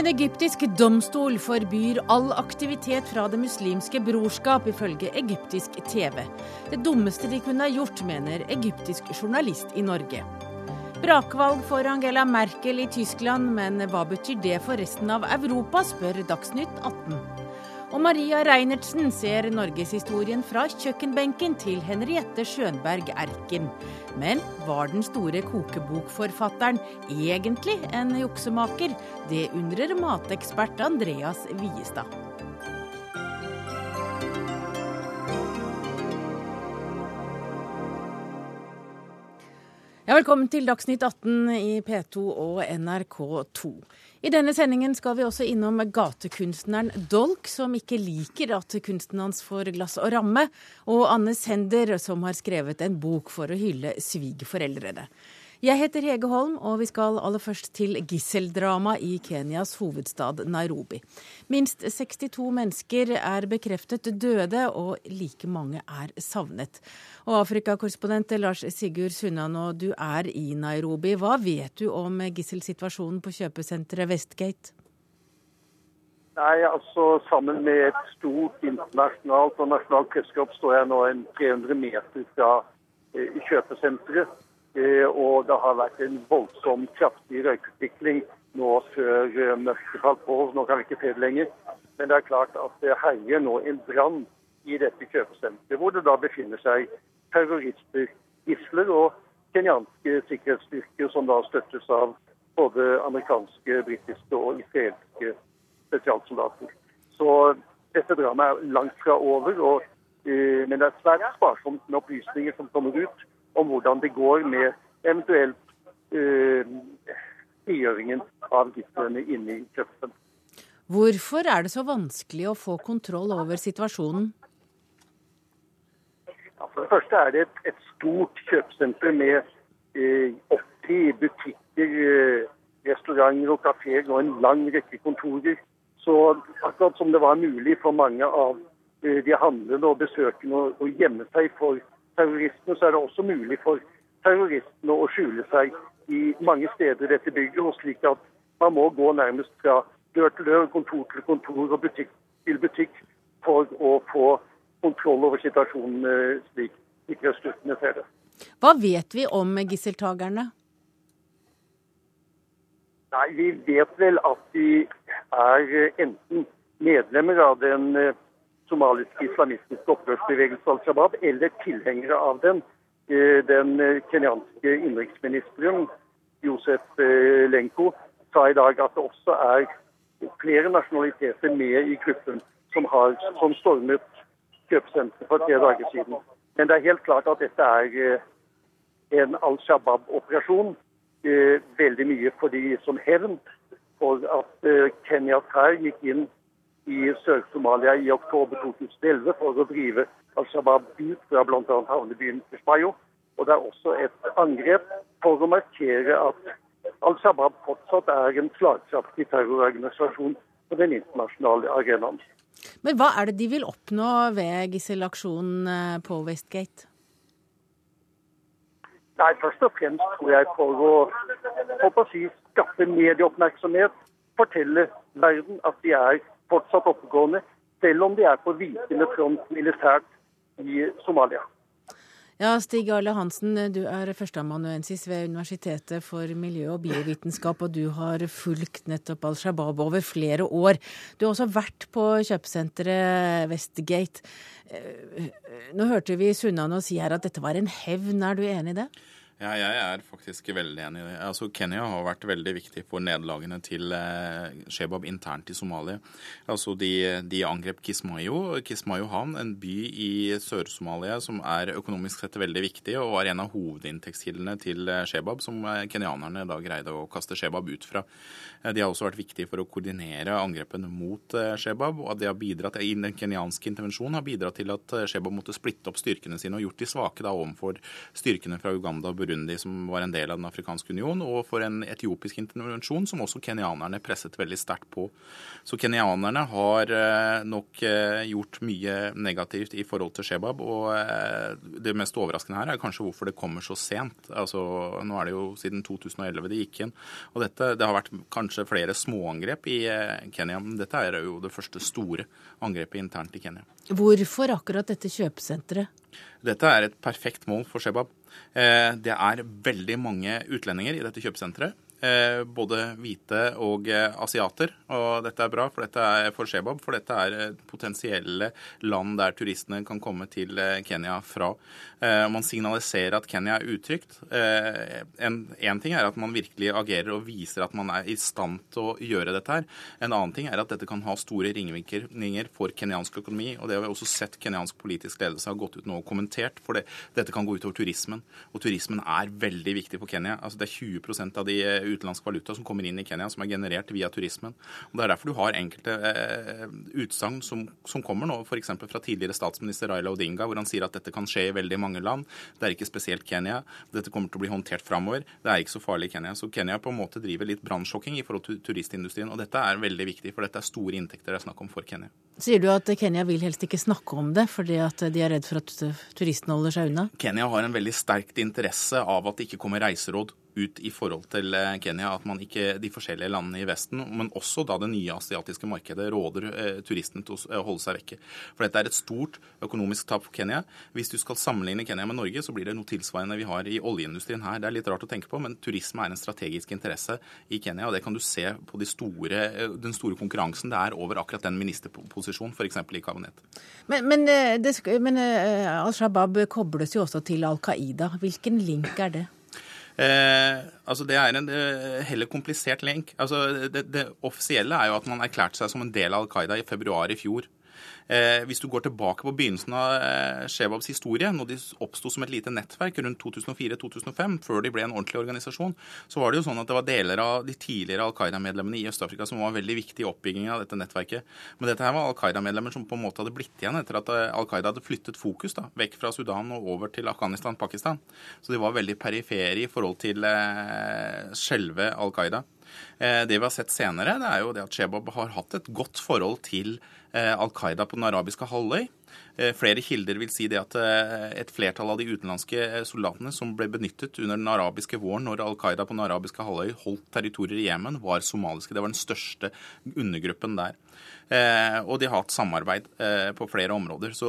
En egyptisk domstol forbyr all aktivitet fra Det muslimske brorskap, ifølge egyptisk TV. Det dummeste de kunne ha gjort, mener egyptisk journalist i Norge. Brakvalg for Angela Merkel i Tyskland, men hva betyr det for resten av Europa, spør Dagsnytt 18. Og Maria Reinertsen ser norgeshistorien fra kjøkkenbenken til Henriette Skjønberg Erken. Men var den store kokebokforfatteren egentlig en juksemaker? Det undrer matekspert Andreas Viestad. Ja, velkommen til Dagsnytt 18 i P2 og NRK2. I denne sendingen skal vi også innom gatekunstneren Dolk, som ikke liker at kunsten hans får glass og ramme, og Anne Sender, som har skrevet en bok for å hylle svigerforeldrene. Jeg heter Hege Holm, og vi skal aller først til gisseldrama i Kenyas hovedstad Nairobi. Minst 62 mennesker er bekreftet døde, og like mange er savnet. Og Afrikakorrespondent Lars Sigurd Sunnanå, du er i Nairobi. Hva vet du om gisselsituasjonen på kjøpesenteret Westgate? Nei, altså Sammen med et stort internasjonalt og nasjonalt pressekorps står jeg nå en 300 meter fra eh, kjøpesenteret. Eh, og det har vært en voldsom, kraftig røykutvikling nå før eh, mørket falt på. Nå kan vi ikke se det lenger. Men det er klart at det herjer nå en brann i dette kjøpesenteret, hvor det da befinner seg terrorister, gisler og kenyanske sikkerhetsstyrker som da støttes av både amerikanske, britiske og israelske spesialsoldater. Så dette dramaet er langt fra over, og, uh, men det er svært sparsomt med opplysninger som kommer ut om hvordan det går med eventuelt eh, frigjøringen av gislene inne i kjøpesenteret. Hvorfor er det så vanskelig å få kontroll over situasjonen? Ja, for det første er det et, et stort kjøpesenter med eh, 80 butikker, eh, restauranter og kafeer og en lang rekke kontorer. Så akkurat som det var mulig for mange av eh, de handlende og besøkende å, å gjemme seg for terroristene, så er det også mulig for terroristene å skjule seg i mange steder i dette bygget. og slik at man må gå nærmest fra dør til dør, kontor til kontor og butikk til butikk for å få kontroll over situasjonen eh, slik sikkerhetsstyrkene ser det. Hva vet vi om gisseltakerne? Nei, Vi vet vel at de er eh, enten medlemmer av den eh, somaliske islamistiske opprørsbevegelse Al Shabaab, eller tilhengere av den. Eh, den eh, kenyanske innenriksministeren Josef eh, Lenko sa i dag at det også er flere nasjonaliteter med i gruppen som har som stormet kjøpesenteret for tre dager siden. Men det er helt klart at dette er en Al Shabaab-operasjon. Veldig mye for de som hevn for at Kenyas her gikk inn i Sør-Somalia i oktober 2011 for å drive Al Shabaab ut fra bl.a. havnebyen Kismayo. Og det er også et angrep for å markere at Al Shabaab fortsatt er en slagkraftig terrororganisasjon på den internasjonale arenaen. Men hva er det de vil oppnå ved gisselaksjonen eh, på Westgate? Nei, Først og fremst tror jeg for å, for å si, skaffe medieoppmerksomhet, fortelle verden at de er fortsatt oppegående, selv om de er på vikende front militært i Somalia. Ja, Stig Arle Hansen, du er førsteamanuensis ved Universitetet for miljø og biovitenskap, og du har fulgt nettopp Al Shabaab over flere år. Du har også vært på kjøpesenteret Westgate. Eh, nå hørte vi Sunnane si her at dette var en hevn, er du enig i det? Ja, jeg er faktisk veldig enig i det. Altså, Kenya har vært veldig viktig for nederlagene til eh, Shebab internt i Somalia. Altså, de, de angrep Kismayo. Kismayo havn, en by i Sør-Somalia som er økonomisk sett veldig viktig, og var en av hovedinntektskildene til eh, Shebab, som eh, kenyanerne da greide å kaste Shebab ut fra. Eh, de har også vært viktige for å koordinere angrepene mot Shebab, og det har bidratt, den kenyanske intervensjonen har bidratt til at Shebab måtte splitte opp styrkene sine og gjort de svake da overfor styrkene fra Uganda og Burundi Burundi, som var en del av Den afrikanske union, og for en etiopisk intervensjon som også kenyanerne presset veldig sterkt på. Så kenyanerne har nok gjort mye negativt i forhold til Shebab. Og det mest overraskende her er kanskje hvorfor det kommer så sent. Altså, nå er det jo siden 2011 det gikk inn. Og dette, det har vært kanskje flere småangrep i Kenya, men dette er jo det første store angrepet internt i Kenya. Hvorfor akkurat dette kjøpesenteret? Dette er et perfekt mål for Shebab. Eh, det er veldig mange utlendinger i dette kjøpesenteret. Eh, både hvite og eh, asiater. Og dette er bra for dette er for Shebab, for dette er potensielle land der turistene kan komme til Kenya fra. Man signaliserer at Kenya er utrygt. En, en ting er at man virkelig agerer og viser at man er i stand til å gjøre dette her. En annen ting er at dette kan ha store ringvirkninger for kenyansk økonomi. Og det har vi også sett kenyansk politisk ledelse har gått ut nå og kommentert. For det, dette kan gå utover turismen. Og turismen er veldig viktig for Kenya. Altså det er 20% av de utenlandske valuta som kommer inn i Kenya, som er generert via turismen. Og Det er derfor du har enkelte eh, utsagn som, som, kommer nå, f.eks. fra tidligere statsminister Raila Odinga, hvor han sier at dette kan skje i veldig mange land. Det er ikke spesielt Kenya. Dette kommer til å bli håndtert framover. Det er ikke så farlig i Kenya. Så Kenya på en måte driver litt brannsjokking i forhold til turistindustrien. Og dette er veldig viktig, for dette er store inntekter det er snakk om for Kenya. Sier du at Kenya vil helst ikke snakke om det, fordi at de er redd for at turistene holder seg unna? Kenya har en veldig sterkt interesse av at det ikke kommer reiseråd ut i forhold til eh, Kenya at man ikke, de forskjellige landene i Vesten, men også da det nye asiatiske markedet, råder eh, turistene til å holde seg vekke. For dette er et stort økonomisk tap for Kenya. Hvis du skal sammenligne Kenya med Norge, så blir det noe tilsvarende vi har i oljeindustrien her. Det er litt rart å tenke på, men turisme er en strategisk interesse i Kenya. og Det kan du se på de store, eh, den store konkurransen det er over akkurat den ministerposisjonen, f.eks. i kabinett. Men, men, men Al Shabaab kobles jo også til Al Qaida. Hvilken link er det? Eh, altså Det er en eh, heller komplisert link. Altså det, det, offisielle er jo at man erklærte seg som en del av Al Qaida i februar i fjor. Eh, hvis du går tilbake på begynnelsen av eh, Shebabs historie, når de oppsto som et lite nettverk rundt 2004-2005, før de ble en ordentlig organisasjon, så var det jo sånn at det var deler av de tidligere Al Qaida-medlemmene i Øst-Afrika som var veldig viktige i oppbyggingen av dette nettverket. Men dette her var Al Qaida-medlemmer som på en måte hadde blitt igjen etter at eh, Al Qaida hadde flyttet fokus da, vekk fra Sudan og over til Afghanistan, Pakistan. Så de var veldig perifere i forhold til eh, selve Al Qaida. Eh, det vi har sett senere, det er jo det at Shebab har hatt et godt forhold til Eh, Al Qaida på den arabiske halvøy. Eh, flere kilder vil si det at et flertall av de utenlandske soldatene som ble benyttet under den arabiske våren når Al Qaida på den arabiske halvøy holdt territorier i Jemen, var somaliske. Det var den største undergruppen der. Og de har hatt samarbeid på flere områder. Så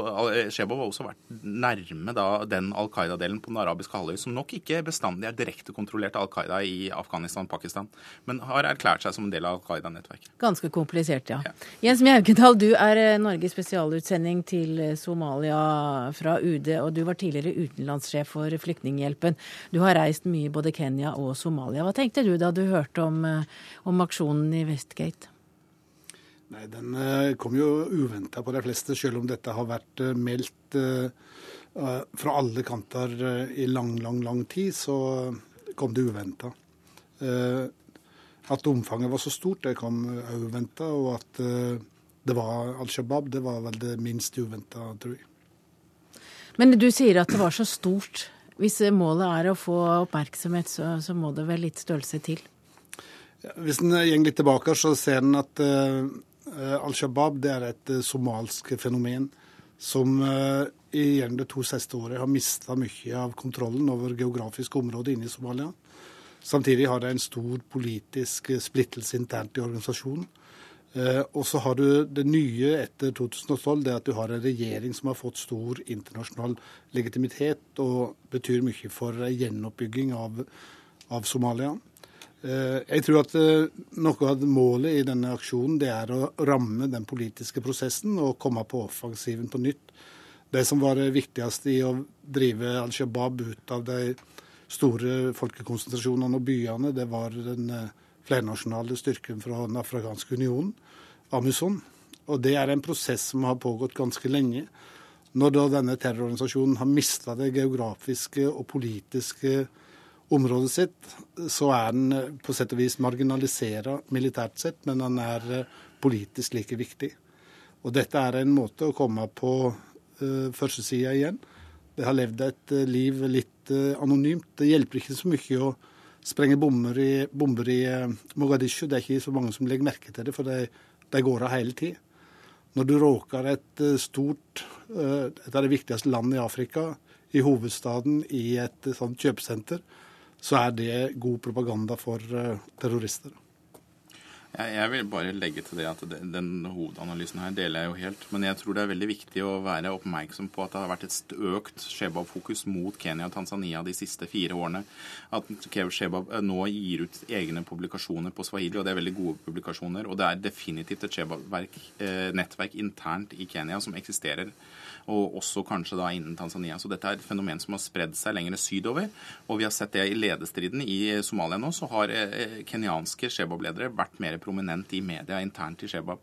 Shebo har også vært nærme da, den Al Qaida-delen på den arabiske halvøy, som nok ikke bestandig er direkte kontrollert av Al Qaida i Afghanistan og Pakistan, men har erklært seg som en del av Al Qaida-nettverket. Ganske komplisert, ja. ja. Jens Mjaugedal, du er Norges spesialutsending til Somalia fra UD, og du var tidligere utenlandssjef for Flyktninghjelpen. Du har reist mye i både Kenya og Somalia. Hva tenkte du da du hørte om, om aksjonen i Westgate? Nei, Den eh, kom jo uventa på de fleste, selv om dette har vært eh, meldt eh, fra alle kanter i lang, lang, lang tid. Så kom det uventa. At omfanget var så stort, det kom uventa. Og at det var Al Shabaab, det var vel det minst uventa, tror jeg. Men du sier at det var så stort. Hvis målet er å få oppmerksomhet, så, så må det vel litt størrelse til? Ja, hvis en går litt tilbake, så ser en at uh, Al Shabaab det er et eh, somalsk fenomen som uh, i de to siste årene har mista mye av kontrollen over geografiske områder inne i Somalia. Samtidig har det en stor politisk splittelse internt i organisasjonen. Og så har du det nye etter 2012, det at du har en regjering som har fått stor internasjonal legitimitet og betyr mye for gjenoppbygging av, av Somalia. Eh, jeg tror at eh, noe av målet i denne aksjonen det er å ramme den politiske prosessen og komme på offensiven på nytt. Det som var det i å drive Al Shabaab ut av de store folkekonsentrasjonene og byene, det var den eh, flernasjonale styrken fra Den afrikanske unionen, Amison. Og det er en prosess som har pågått ganske lenge. Når da denne terrororganisasjonen har mista det geografiske og politiske området sitt, så er den eh, på sett og vis marginalisert militært sett, men den er eh, politisk like viktig. Og dette er en måte å komme på uh, førstesida igjen. De har levd et eh, liv litt eh, anonymt. Det hjelper ikke så mye å sprenge bomber i, bomber i Mogadishu. Det er ikke så mange som legger merke til det, for de, de går av hele tida. Når du råker et stort, et av de viktigste landene i Afrika, i hovedstaden, i et sånt kjøpesenter, så er det god propaganda for terrorister. Jeg vil bare legge til det at den hovedanalysen her deler jeg jo helt. Men jeg tror det er veldig viktig å være oppmerksom på at det har vært et økt Shebab-fokus mot Kenya og Tanzania de siste fire årene. At Shebab eh, nå gir ut egne publikasjoner på swahili, og det er veldig gode publikasjoner. Og det er definitivt et Shebab-nettverk eh, internt i Kenya som eksisterer og også kanskje da innen Tanzania. Så dette er et fenomen som har spredd seg lenger sydover. Og vi har sett det i ledestriden i Somalia nå, så har eh, kenyanske Shebab-ledere vært mer prominent i media internt i Shebab.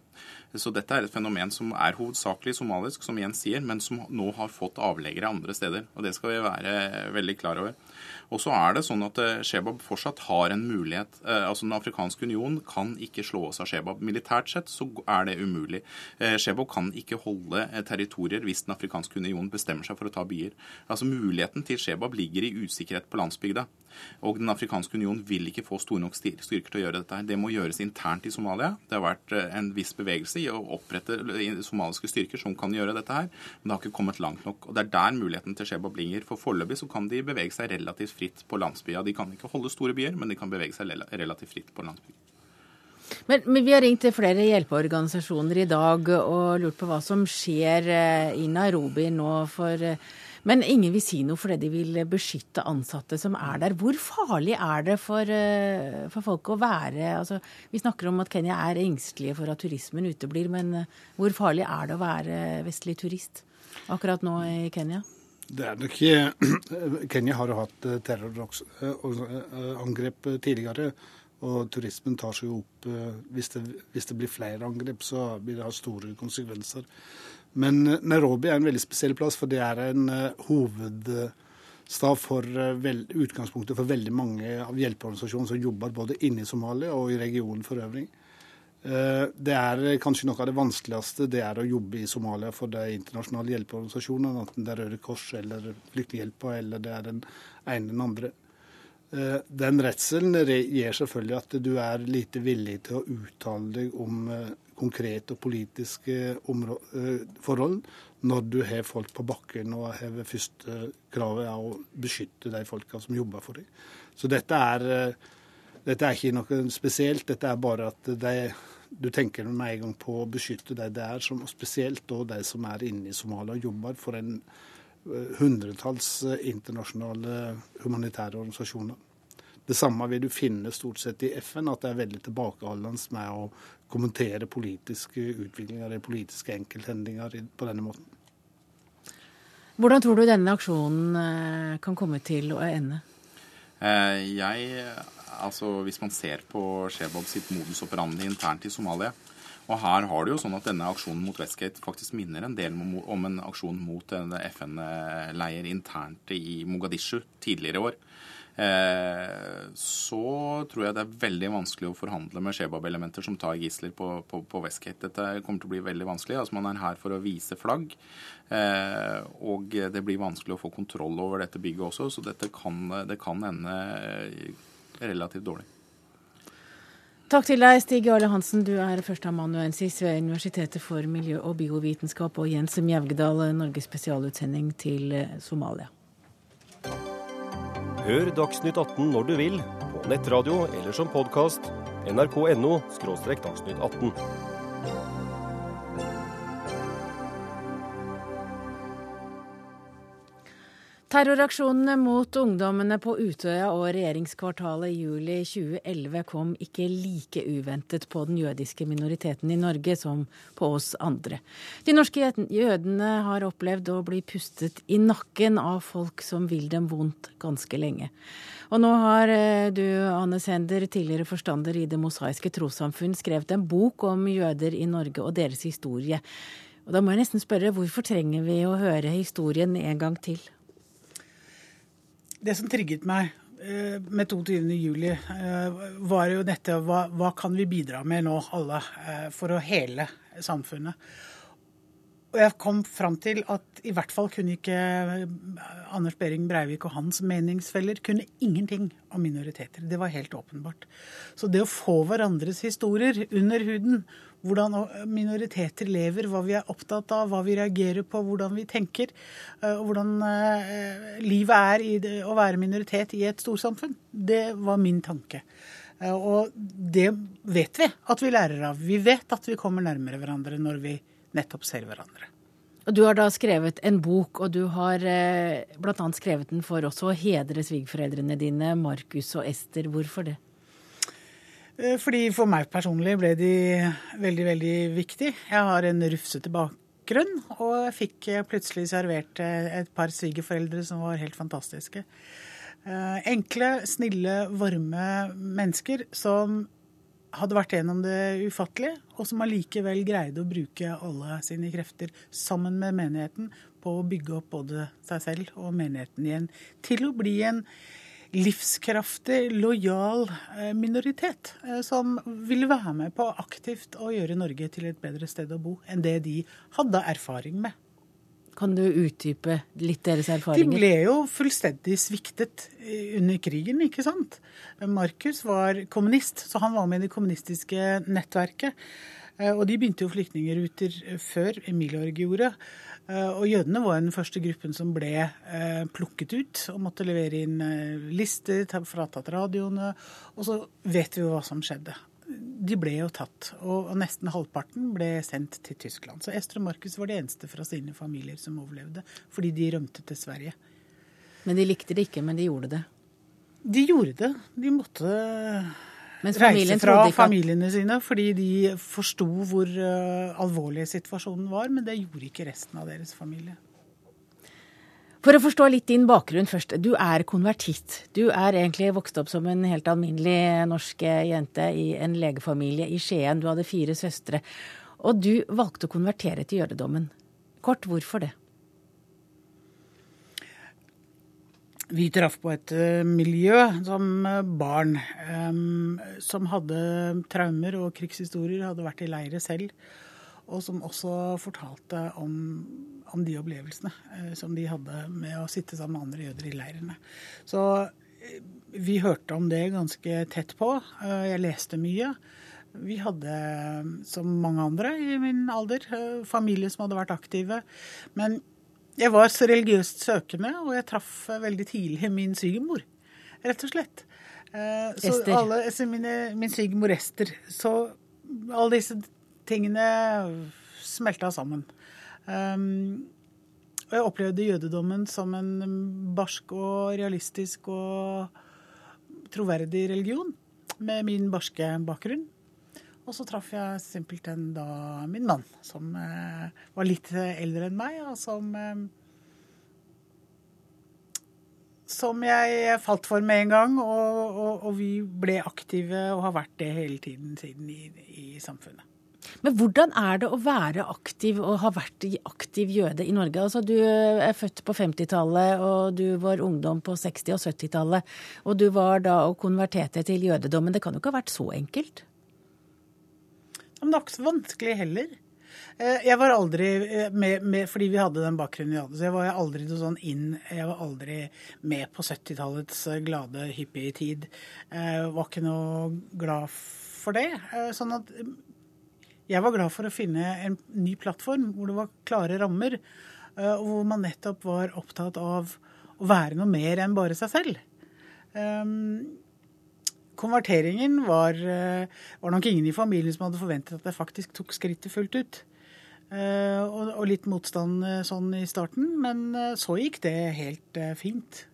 Så dette er et fenomen som er hovedsakelig somalisk, som Jens sier, men som nå har fått avleggere andre steder. Og det skal vi være veldig klar over. Og så er det sånn at eh, Shebab fortsatt har en mulighet. Eh, altså Den afrikanske union kan ikke slå oss av Shebab. Militært sett så er det umulig. Eh, Shebab kan ikke holde territorier hvis Den afrikanske union bestemmer seg for å ta byer. Altså Muligheten til Shebab ligger i usikkerhet på landsbygda. Og Den afrikanske union vil ikke få store nok styrker til å gjøre dette. Det må gjøres internt i Somalia. Det har vært en viss bevegelse i å opprette somaliske styrker som kan gjøre dette her, men det har ikke kommet langt nok. Og Det er der muligheten til Shebab ligger. For foreløpig så kan de bevege seg relativt fritt på landsbya. De kan ikke holde store byer, men de kan bevege seg relativt fritt på landsbya. Men, men, vi har ringt til flere hjelpeorganisasjoner i dag og lurt på hva som skjer eh, i Nairobi nå. For, eh, men ingen vil si noe fordi de vil beskytte ansatte som er der. Hvor farlig er det for, eh, for folk å være altså, Vi snakker om at Kenya er engstelige for at turismen uteblir, men hvor farlig er det å være vestlig turist akkurat nå i Kenya? Det er nok ikke Kenya har jo hatt eh, terrorangrep eh, tidligere. Og turismen tar seg jo opp. Eh, hvis det, hvis det, blir flere angrep, så vil det ha store konsekvenser. Men Nairobi er en veldig spesiell plass, for det er en hovedstad for vel, utgangspunktet for veldig mange av hjelpeorganisasjonene som jobber både inne i Somalia og i regionen for øvrig. Eh, det er kanskje noe av det vanskeligste det er å jobbe i Somalia for de internasjonale hjelpeorganisasjonene, enten det er Røde Kors eller Flyktninghjelpa eller det er den ene eller den andre. Eh, den redselen gjør selvfølgelig at du er lite villig til å uttale deg om eh, konkrete og politiske forhold når du har folk på bakken og har første kravet er å beskytte de folka som jobber for deg. Så dette er, dette er ikke noe spesielt, dette er bare at de du tenker med en gang på å beskytte de der, som, spesielt da de som er inne i Somalia og jobber for en uh, hundretalls uh, internasjonale humanitære organisasjoner. Det samme vil du finne stort sett i FN, at det er veldig tilbakeholdende med å kommentere politiske utviklinger eller politiske enkelthendinger på denne måten. Hvordan tror du denne aksjonen eh, kan komme til å ende? Jeg altså Hvis man ser på Shebab sitt modus operandi internt i Somalia og her har det jo sånn at denne aksjonen mot Westgate faktisk minner en del om en aksjon mot en FN-leir internt i Mogadishu tidligere i år. Eh, så tror jeg det er veldig vanskelig å forhandle med Shebab-elementer som tar gisler på, på, på, Westgate. Dette kommer til å bli veldig vanskelig. Altså Man er her for å vise flagg. Eh, og det blir vanskelig å få kontroll over dette bygget også, så dette kan, det kan ende relativt dårlig. Takk til deg, Stig Arle Hansen. Du er førsteamanuensis ved Universitetet for miljø- og biovitenskap, og Jens Mjaugedal, Norges spesialutsending til eh, Somalia. Hør Dagsnytt 18 når du vil, på nettradio eller som podkast. nrk.no – dagsnytt 18. Terroraksjonene mot ungdommene på Utøya og regjeringskvartalet i juli 2011 kom ikke like uventet på den jødiske minoriteten i Norge som på oss andre. De norske jødene har opplevd å bli pustet i nakken av folk som vil dem vondt ganske lenge. Og nå har eh, du, Anne Sender, tidligere forstander i Det mosaiske trossamfunn, skrevet en bok om jøder i Norge og deres historie. Og da må jeg nesten spørre, hvorfor trenger vi å høre historien en gang til? Det som trigget meg eh, med 22.07, eh, var jo dette hva, hva, kan vi bidra med nå, alle, eh, for å hele samfunnet? Og jeg kom fram til at i hvert fall kunne ikke eh, Anders Behring Breivik og hans meningsfeller kunne ingenting om minoriteter. Det var helt åpenbart. Så det å få hverandres historier under huden, hvordan minoriteter lever, hva vi er opptatt av, hva vi reagerer på, hvordan vi tenker, eh, og hvordan eh, livet er i det, å være minoritet i et storsamfunn, det var min tanke. Og det vet vi at vi lærer av. Vi vet at vi kommer nærmere hverandre når vi lever nettopp ser hverandre. Og Du har da skrevet en bok, og du har eh, bl.a. skrevet den for også å hedre svigerforeldrene dine, Markus og Ester. Hvorfor det? Eh, fordi For meg personlig ble de veldig, veldig viktig. Jeg har en rufsete bakgrunn, og jeg fikk plutselig servert eh, et par svigerforeldre som var helt fantastiske. Enkle, snille, varme mennesker som hadde vært gjennom det ufattelige, og som allikevel greide å bruke alle sine krefter sammen med menigheten på å bygge opp både seg selv og menigheten igjen til å bli en livskraftig, lojal eh, minoritet eh, som vil være med på aktivt å gjøre Norge til et bedre sted å bo enn det de hadde erfaring med. Kan du utdype litt deres erfaringer? De ble jo fullstendig sviktet under krigen, ikke sant. Markus var kommunist, så han var med i det kommunistiske nettverket. Eh, og de begynte jo flyktningruter før Emilorg gjorde. Eh, og jødene var den første gruppen som ble eh, plukket ut og måtte levere inn lister, fratatt radioene. Og så vet vi jo hva som skjedde de ble jo tatt, og nesten halvparten ble sendt til Tyskland. Så Ester og Markus var de eneste fra sine familier som overlevde, fordi de rømte til Sverige. Men de likte det ikke, men de gjorde det? De gjorde det. De måtte reise fra familiene sine fordi de forsto hvor uh, alvorlig situasjonen var, men det gjorde ikke resten av deres familie. For å forstå litt din bakgrunn først. Du er konvertitt. Du er egentlig vokst opp som en helt alminnelig norsk jente i en legefamilie i Skien. Du hadde fire søstre. Og du valgte å konvertere til jødedommen. Kort, hvorfor det? Vi traff på et eh, miljø som eh, barn um, som hadde traumer og krigshistorier, hadde vært i leire selv og som også fortalte om, om de opplevelsene eh, som de hadde med å sitte sammen med andre jøder i leirene. Så eh, vi hørte om det ganske tett på. Eh, jeg leste mye. Vi hadde, som mange andre i min alder, eh, familie som hadde vært aktive. Men jeg var så religiøst søkende, og jeg traff veldig tidlig min svigermor, rett og slett. Eh, så Ester. Alle, mine, min svigermor Ester. Så alle disse tingene smelta sammen. Um, og jeg opplevde jødedommen som en barsk og realistisk og troverdig religion, med min barske bakgrunn. Og så traff jeg simpelthen da min mann, som eh, var litt eldre enn meg, og som eh, Som jeg falt for med en gang, og, og, og, vi ble aktive og har vært det hele tiden siden i, i samfunnet. Men hvordan er det å være aktiv og ha vært aktiv jøde i Norge? Altså, du er født på 50-tallet, og du var ungdom på 60- og 70-tallet. Og du var da og konverterte til jødedommen. Det kan jo ikke ha vært så enkelt? Men det er ikke så vanskelig heller. Eh, jeg var aldri eh, med, med, fordi vi hadde den bakgrunnen vi hadde, så jeg var aldri sånn inn Jeg var aldri med på 70-tallets glade, hyppige tid. Jeg var ikke noe glad for det. Sånn at jeg var glad for å finne en ny plattform hvor det var klare rammer, eh, og hvor man nettopp var opptatt av å være noe mer enn bare seg selv. Um, konverteringen var, eh, var, nok ingen i familien som hadde forventet at jeg faktisk tok skrittet fullt ut. Uh, og, litt motstand sånn i starten, men så gikk det helt fint.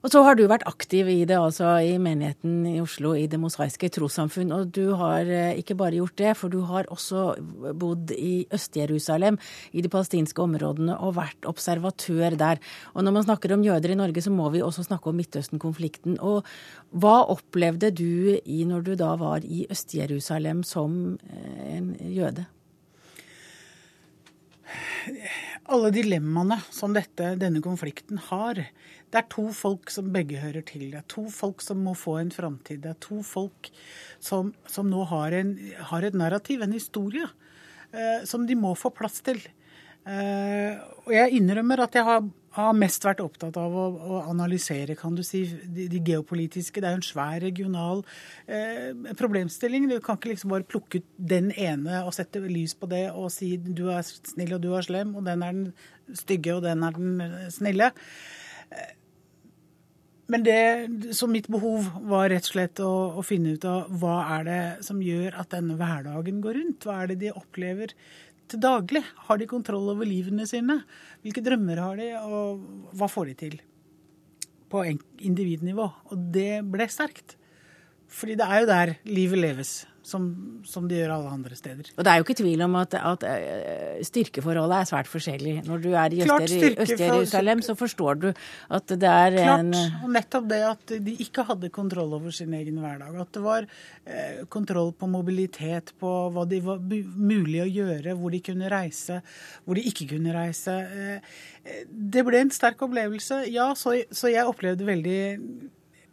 Og så har du vært aktiv i det, altså i menigheten i Oslo, i Det mosaiske trossamfunn. Og du har eh, ikke bare gjort det, for du har også bodd i Øst-Jerusalem, i de palestinske områdene, og vært observatør der. Og når man snakker om jøder i Norge, så må vi også snakke om Midtøsten-konflikten. Og hva opplevde du i når du da var i Øst-Jerusalem som eh, en jøde? Alle dilemmaene som dette, denne konflikten har, det er to folk som begge hører til. Det er to folk som må få en framtid. Det er to folk som, som nå har, en, har, et narrativ, en historie, eh, som de må få plass til. Og jeg innrømmer at jeg har, har mest vært opptatt av å, å, analysere kan du si, de, de, geopolitiske. Det er jo en svær regional eh, problemstilling. Du kan ikke liksom bare plukke ut den ene og sette lys på det og si du er snill og du er slem, og den er den stygge og den er den snille. Men det, så mitt behov var rett og slett å, å, finne ut av hva er det som gjør at denne hverdagen går rundt? Hva er det de opplever til daglig? Har de kontroll over livene sine? Hvilke drømmer har de, og hva får de til? På individnivå. Og det ble sterkt. Fordi det er jo der livet leves som, som, de gjør alle andre steder. Og det er jo ikke tvil om at, at eh, styrkeforholdet er svært forskjellig. Når du er i Øst-Jerusalem, så forstår du at det er Klart, en og nettopp det at de ikke hadde kontroll over sin egen hverdag. At det var eh, kontroll på mobilitet, på hva de var mulig å gjøre, hvor de kunne reise, hvor de ikke kunne reise. Eh, det ble en sterk opplevelse, ja, så, så jeg opplevde veldig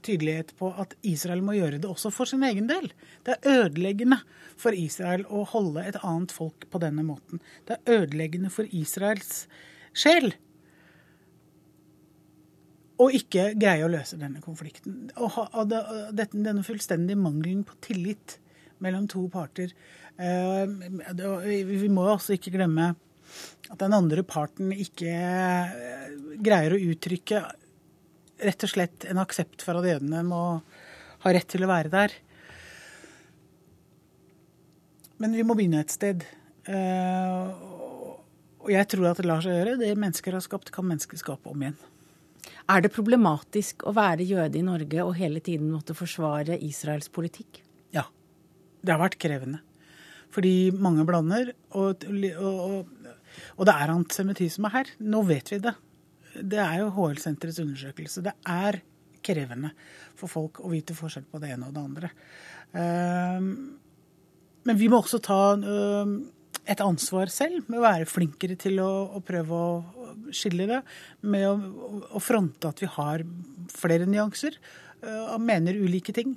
tydelighet på at Israel må gjøre det også for sin egen del. Det er ødeleggende for Israel å holde et annet folk på denne måten. Det er ødeleggende for Israels sjel å ikke greie å løse denne konflikten. Og denne fullstendige mangelen på tillit mellom to parter. Eh, vi må også ikke glemme at den andre parten ikke eh, greier å uttrykke rett og slett en aksept for at jødene må ha rett til å være der. Men vi må begynne et sted. Eh, og jeg tror at det lar seg gjøre. Det mennesker har skapt, kan mennesker skape om igjen. Er det problematisk å være jøde i Norge og hele tiden måtte forsvare Israels politikk? Ja. Det har vært krevende. Fordi mange blander, og, og, og, og det er antisemittisme her. Nå vet vi det det er jo HL-senterets undersøkelse. Det er krevende for folk å vite forskjell på det ene og det andre. Ehm, men vi må også ta ehm, et ansvar selv med å være flinkere til å, å prøve å skille det. Med å, å, fronte at vi har flere nyanser eh, og mener ulike ting.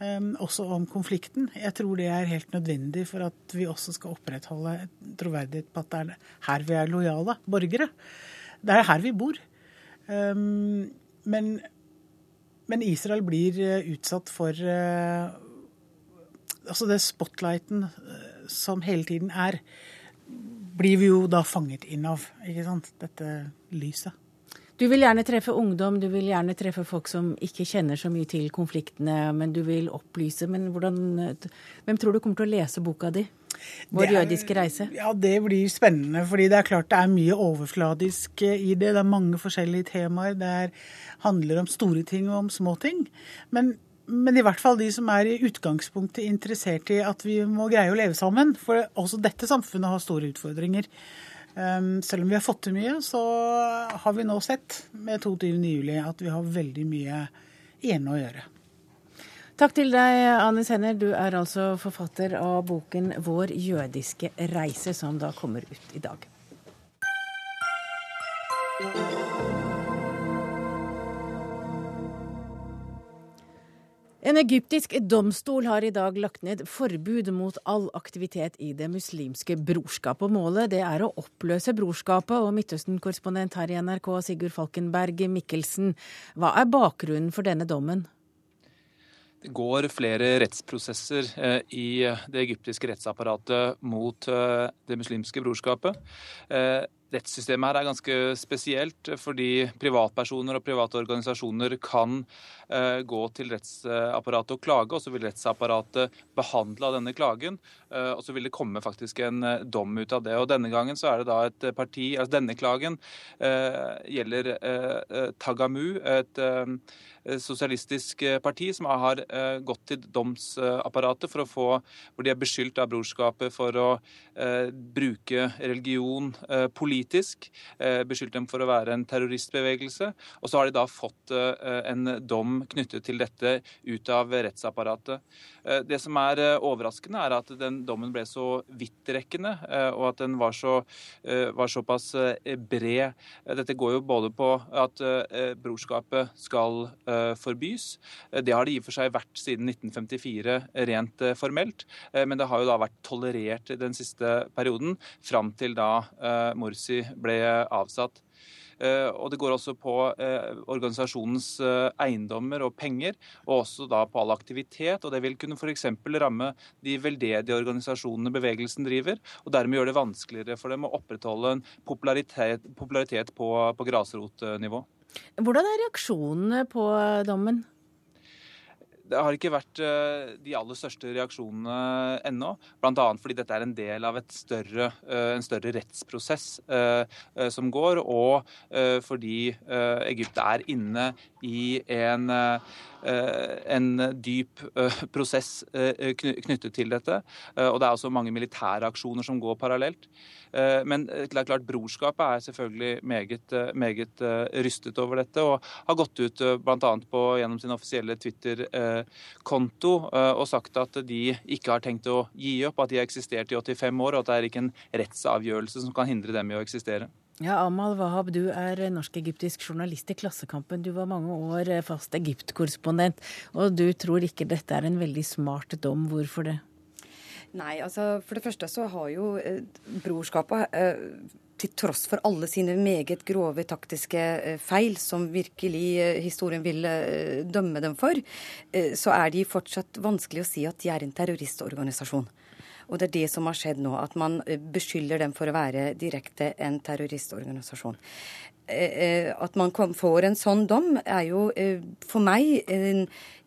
Um, også om konflikten. Jeg tror det er helt nødvendig for at vi også skal opprettholde troverdighet på at det er her vi er lojale borgere. Det er her vi bor. Um, men, men, Israel blir uh, utsatt for uh, Altså det spotlighten uh, som hele tiden er, blir vi jo da fanget inn av. ikke sant? Dette lyset. Du vil gjerne treffe ungdom, du vil gjerne treffe folk som ikke kjenner så mye til konfliktene, men du vil opplyse. Men hvordan, hvem tror du kommer til å lese boka di? Vår jødiske reise? Ja, Det blir spennende. fordi det er klart det er mye overfladisk i det. Det er mange forskjellige temaer. Det er, handler om store ting og om små ting. Men, men, i hvert fall de som er i utgangspunktet interessert i at vi må greie å leve sammen. For også dette samfunnet har store utfordringer. Um, selv om vi har fått til mye, så har vi nå sett med 22.07 at vi har veldig mye igjen å gjøre. Takk til deg, Anne Senner. Du er altså forfatter av boken 'Vår jødiske reise', som da kommer ut i dag. En egyptisk domstol har i dag lagt ned forbud mot all aktivitet i Det muslimske brorskapet. Målet er å oppløse brorskapet. Og Midtøsten-korrespondent her i NRK, Sigurd Falkenberg Mikkelsen, hva er bakgrunnen for denne dommen? Det går flere rettsprosesser eh, i det egyptiske rettsapparatet mot eh, Det muslimske brorskapet. Eh, rettssystemet her er ganske spesielt, fordi privatpersoner og private organisasjoner kan gå til rettsapparatet og klage, og så vil rettsapparatet behandle denne klagen. Og så vil det komme faktisk en dom ut av det. Og Denne gangen så er det da et parti altså Denne klagen gjelder Tagamu, et sosialistisk parti som har gått til domsapparatet for å få, hvor de er beskyldt av brorskapet for å bruke religion politisk eh, beskyldt dem for å være en terroristbevegelse. Og så har de da fått eh, en dom knyttet til dette ut av rettsapparatet. Eh, det som er overraskende, er at den dommen ble så vidtrekkende, og at den var, så, var såpass bred. Dette går jo både på at brorskapet skal forbys. Det har det i og for seg vært siden 1954 rent formelt, men det har jo da vært tolerert den siste perioden, fram til da Morsi ble avsatt. Og det går også på organisasjonens eiendommer og penger, og også da på all aktivitet. og Det vil kunne f.eks. ramme de veldedige organisasjonene bevegelsen driver, og dermed gjøre det vanskeligere for dem å opprettholde en popularitet, popularitet på, på grasrotnivå. Hvordan er reaksjonene på dommen? Det har ikke vært eh, de aller største reaksjonene ennå. Bl.a. fordi dette er en del av større, eh, en større rettsprosess eh, som går, og fordi Egypt er inne i en, en dyp prosess knyttet til dette. Og det er også mange militære aksjoner som går parallelt. Men det er klart brorskapet er selvfølgelig meget, meget rystet over dette, og har gått ut bl.a. gjennom sin offisielle Twitter-konto og sagt at de ikke har tenkt å gi opp, at de har eksistert i 85 år, og at det er ikke en rettsavgjørelse som kan hindre dem i å eksistere. Ja, Amal Wahab, du er norsk-egyptisk journalist i Klassekampen. Du var mange år fast Egypt-korrespondent, og du tror ikke dette er en veldig smart dom. Hvorfor det? Nei, altså for det første så har jo eh, brorskapet eh, til tross for alle sine meget grove taktiske eh, feil, som virkelig eh, historien vil eh, dømme dem for, så er de fortsatt vanskelig å si at de er en terroristorganisasjon. Og det er det som har skjedd nå, at man beskylder dem for å være direkte en terroristorganisasjon. At man får en sånn dom, er jo for meg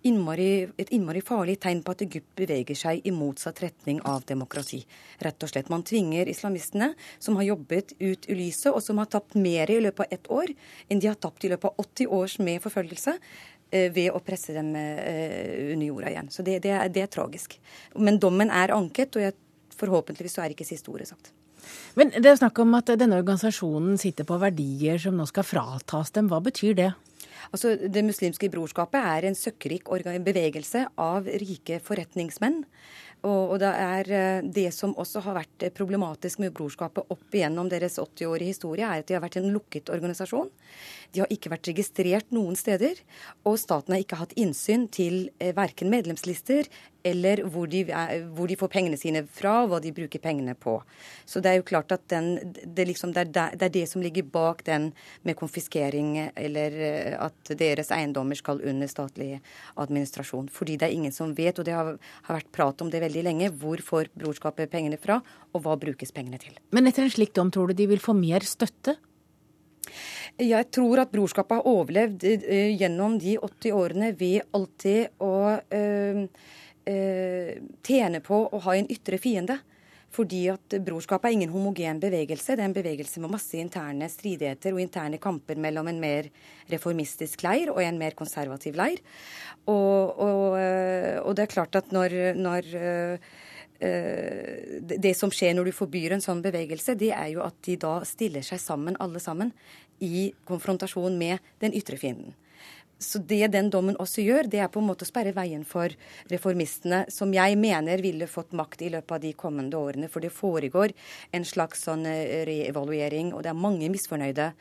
innmari, et innmari farlig tegn på at Egypt beveger seg i motsatt retning av demokrati. Rett og slett. Man tvinger islamistene, som har jobbet ut i lyset, og som har tapt mer i løpet av ett år enn de har tapt i løpet av 80 års med forfølgelse, eh, ved å presse dem eh, under jorda igjen. Så det, det, er, det er tragisk. Men dommen er anket, og jeg, forhåpentligvis så er ikke siste ordet sagt. Men det er snakk om at denne organisasjonen sitter på verdier som nå skal fratas dem. Hva betyr det? Altså, Det muslimske brorskapet er en søkkrik bevegelse av rike forretningsmenn. Og, det er eh, det som også har vært problematisk med brorskapet opp igjennom deres 80-årige historie, er at de har vært en lukket organisasjon. De har ikke vært registrert noen steder, og staten har ikke hatt innsyn til eh, verken medlemslister eller hvor de, hvor de, får pengene sine fra, hva de bruker pengene på. Så det er jo klart at den, det, liksom, det, er, det, er, det som ligger bak den med konfiskering, eller eh, at deres eiendommer skal under statlig administrasjon. Fordi det er ingen som vet, og det har, har vært prat om det veldig lenge, hvor får brorskapet pengene fra, og hva brukes pengene til. Men etter en slik dom, tror du de vil få mer støtte? Jeg tror at brorskapet har overlevd uh, gjennom de 80 årene ved alltid å øh, øh, tjene på å ha en ytre fiende. Fordi at brorskapet er ingen homogen bevegelse. Det er en bevegelse med masse interne stridigheter og interne kamper mellom en mer reformistisk leir og en mer konservativ leir. Og, og, og det er klart at når, når det som skjer når du forbyr en sånn bevegelse, det er jo at de da stiller seg sammen, alle sammen, i konfrontasjon med den ytre fienden. Så det den dommen også gjør, det er på en måte å sperre veien for reformistene, som jeg mener ville fått makt i løpet av de kommende årene. For det foregår en slags sånn eh, reevaluering, og det er mange misfornøyde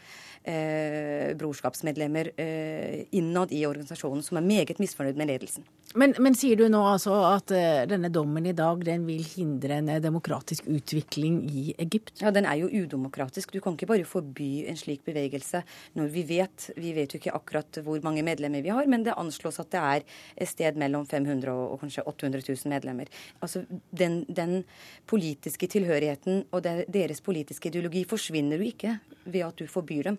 eh, brorskapsmedlemmer eh, innad i organisasjonen som er meget misfornøyd med ledelsen. Men, men sier du nå altså at eh, denne dommen i dag den vil hindre en eh, demokratisk utvikling i Egypt? Ja, den er jo udemokratisk. Du kan ikke bare forby en slik bevegelse når vi vet Vi vet jo ikke akkurat hvor mange medlemmer vi har, men det anslås at det er et sted mellom 500 og, og kanskje 800 000 medlemmer. Altså, den, den politiske tilhørigheten og deres politiske ideologi forsvinner jo ikke ved at du forbyr dem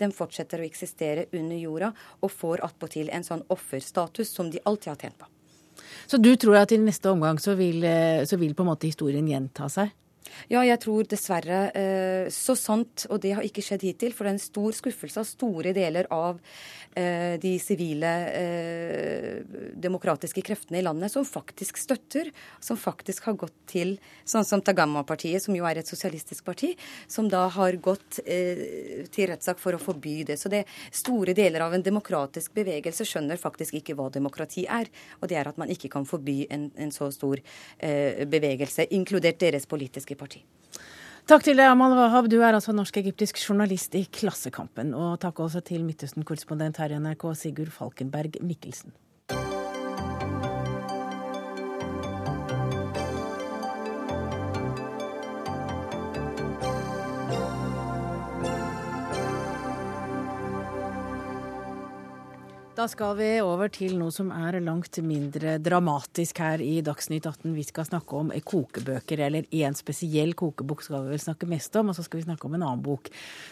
den fortsetter å eksistere under jorda og får attpåtil en sånn offerstatus som de alltid har tjent på. Så du tror at i neste omgang så vil, eh, så vil på en måte historien gjenta seg? Ja, jeg tror dessverre eh, så sant, og det har ikke skjedd hittil, for det er en stor skuffelse av store deler av eh, de sivile eh, demokratiske kreftene i landet som faktisk støtter, som faktisk har gått til sånn som Tagama-partiet, som jo er et sosialistisk parti, som da har gått til rettssak for å forby det. Så det store deler av en demokratisk bevegelse skjønner faktisk ikke hva demokrati er, og det er at man ikke kan forby en, en så stor bevegelse, inkludert deres politiske parti. Takk til deg, Amal Wahab. Du er altså norsk-egyptisk journalist i Klassekampen. Og takk også til Midtøsten-korrespondent her i NRK, Sigurd Falkenberg Mikkelsen. Da skal vi over til noe som er langt mindre dramatisk her i Dagsnytt 18. Vi skal snakke om kokebøker, eller én spesiell kokebok skal vi vel snakke mest om, og så skal vi snakke om en annen bok.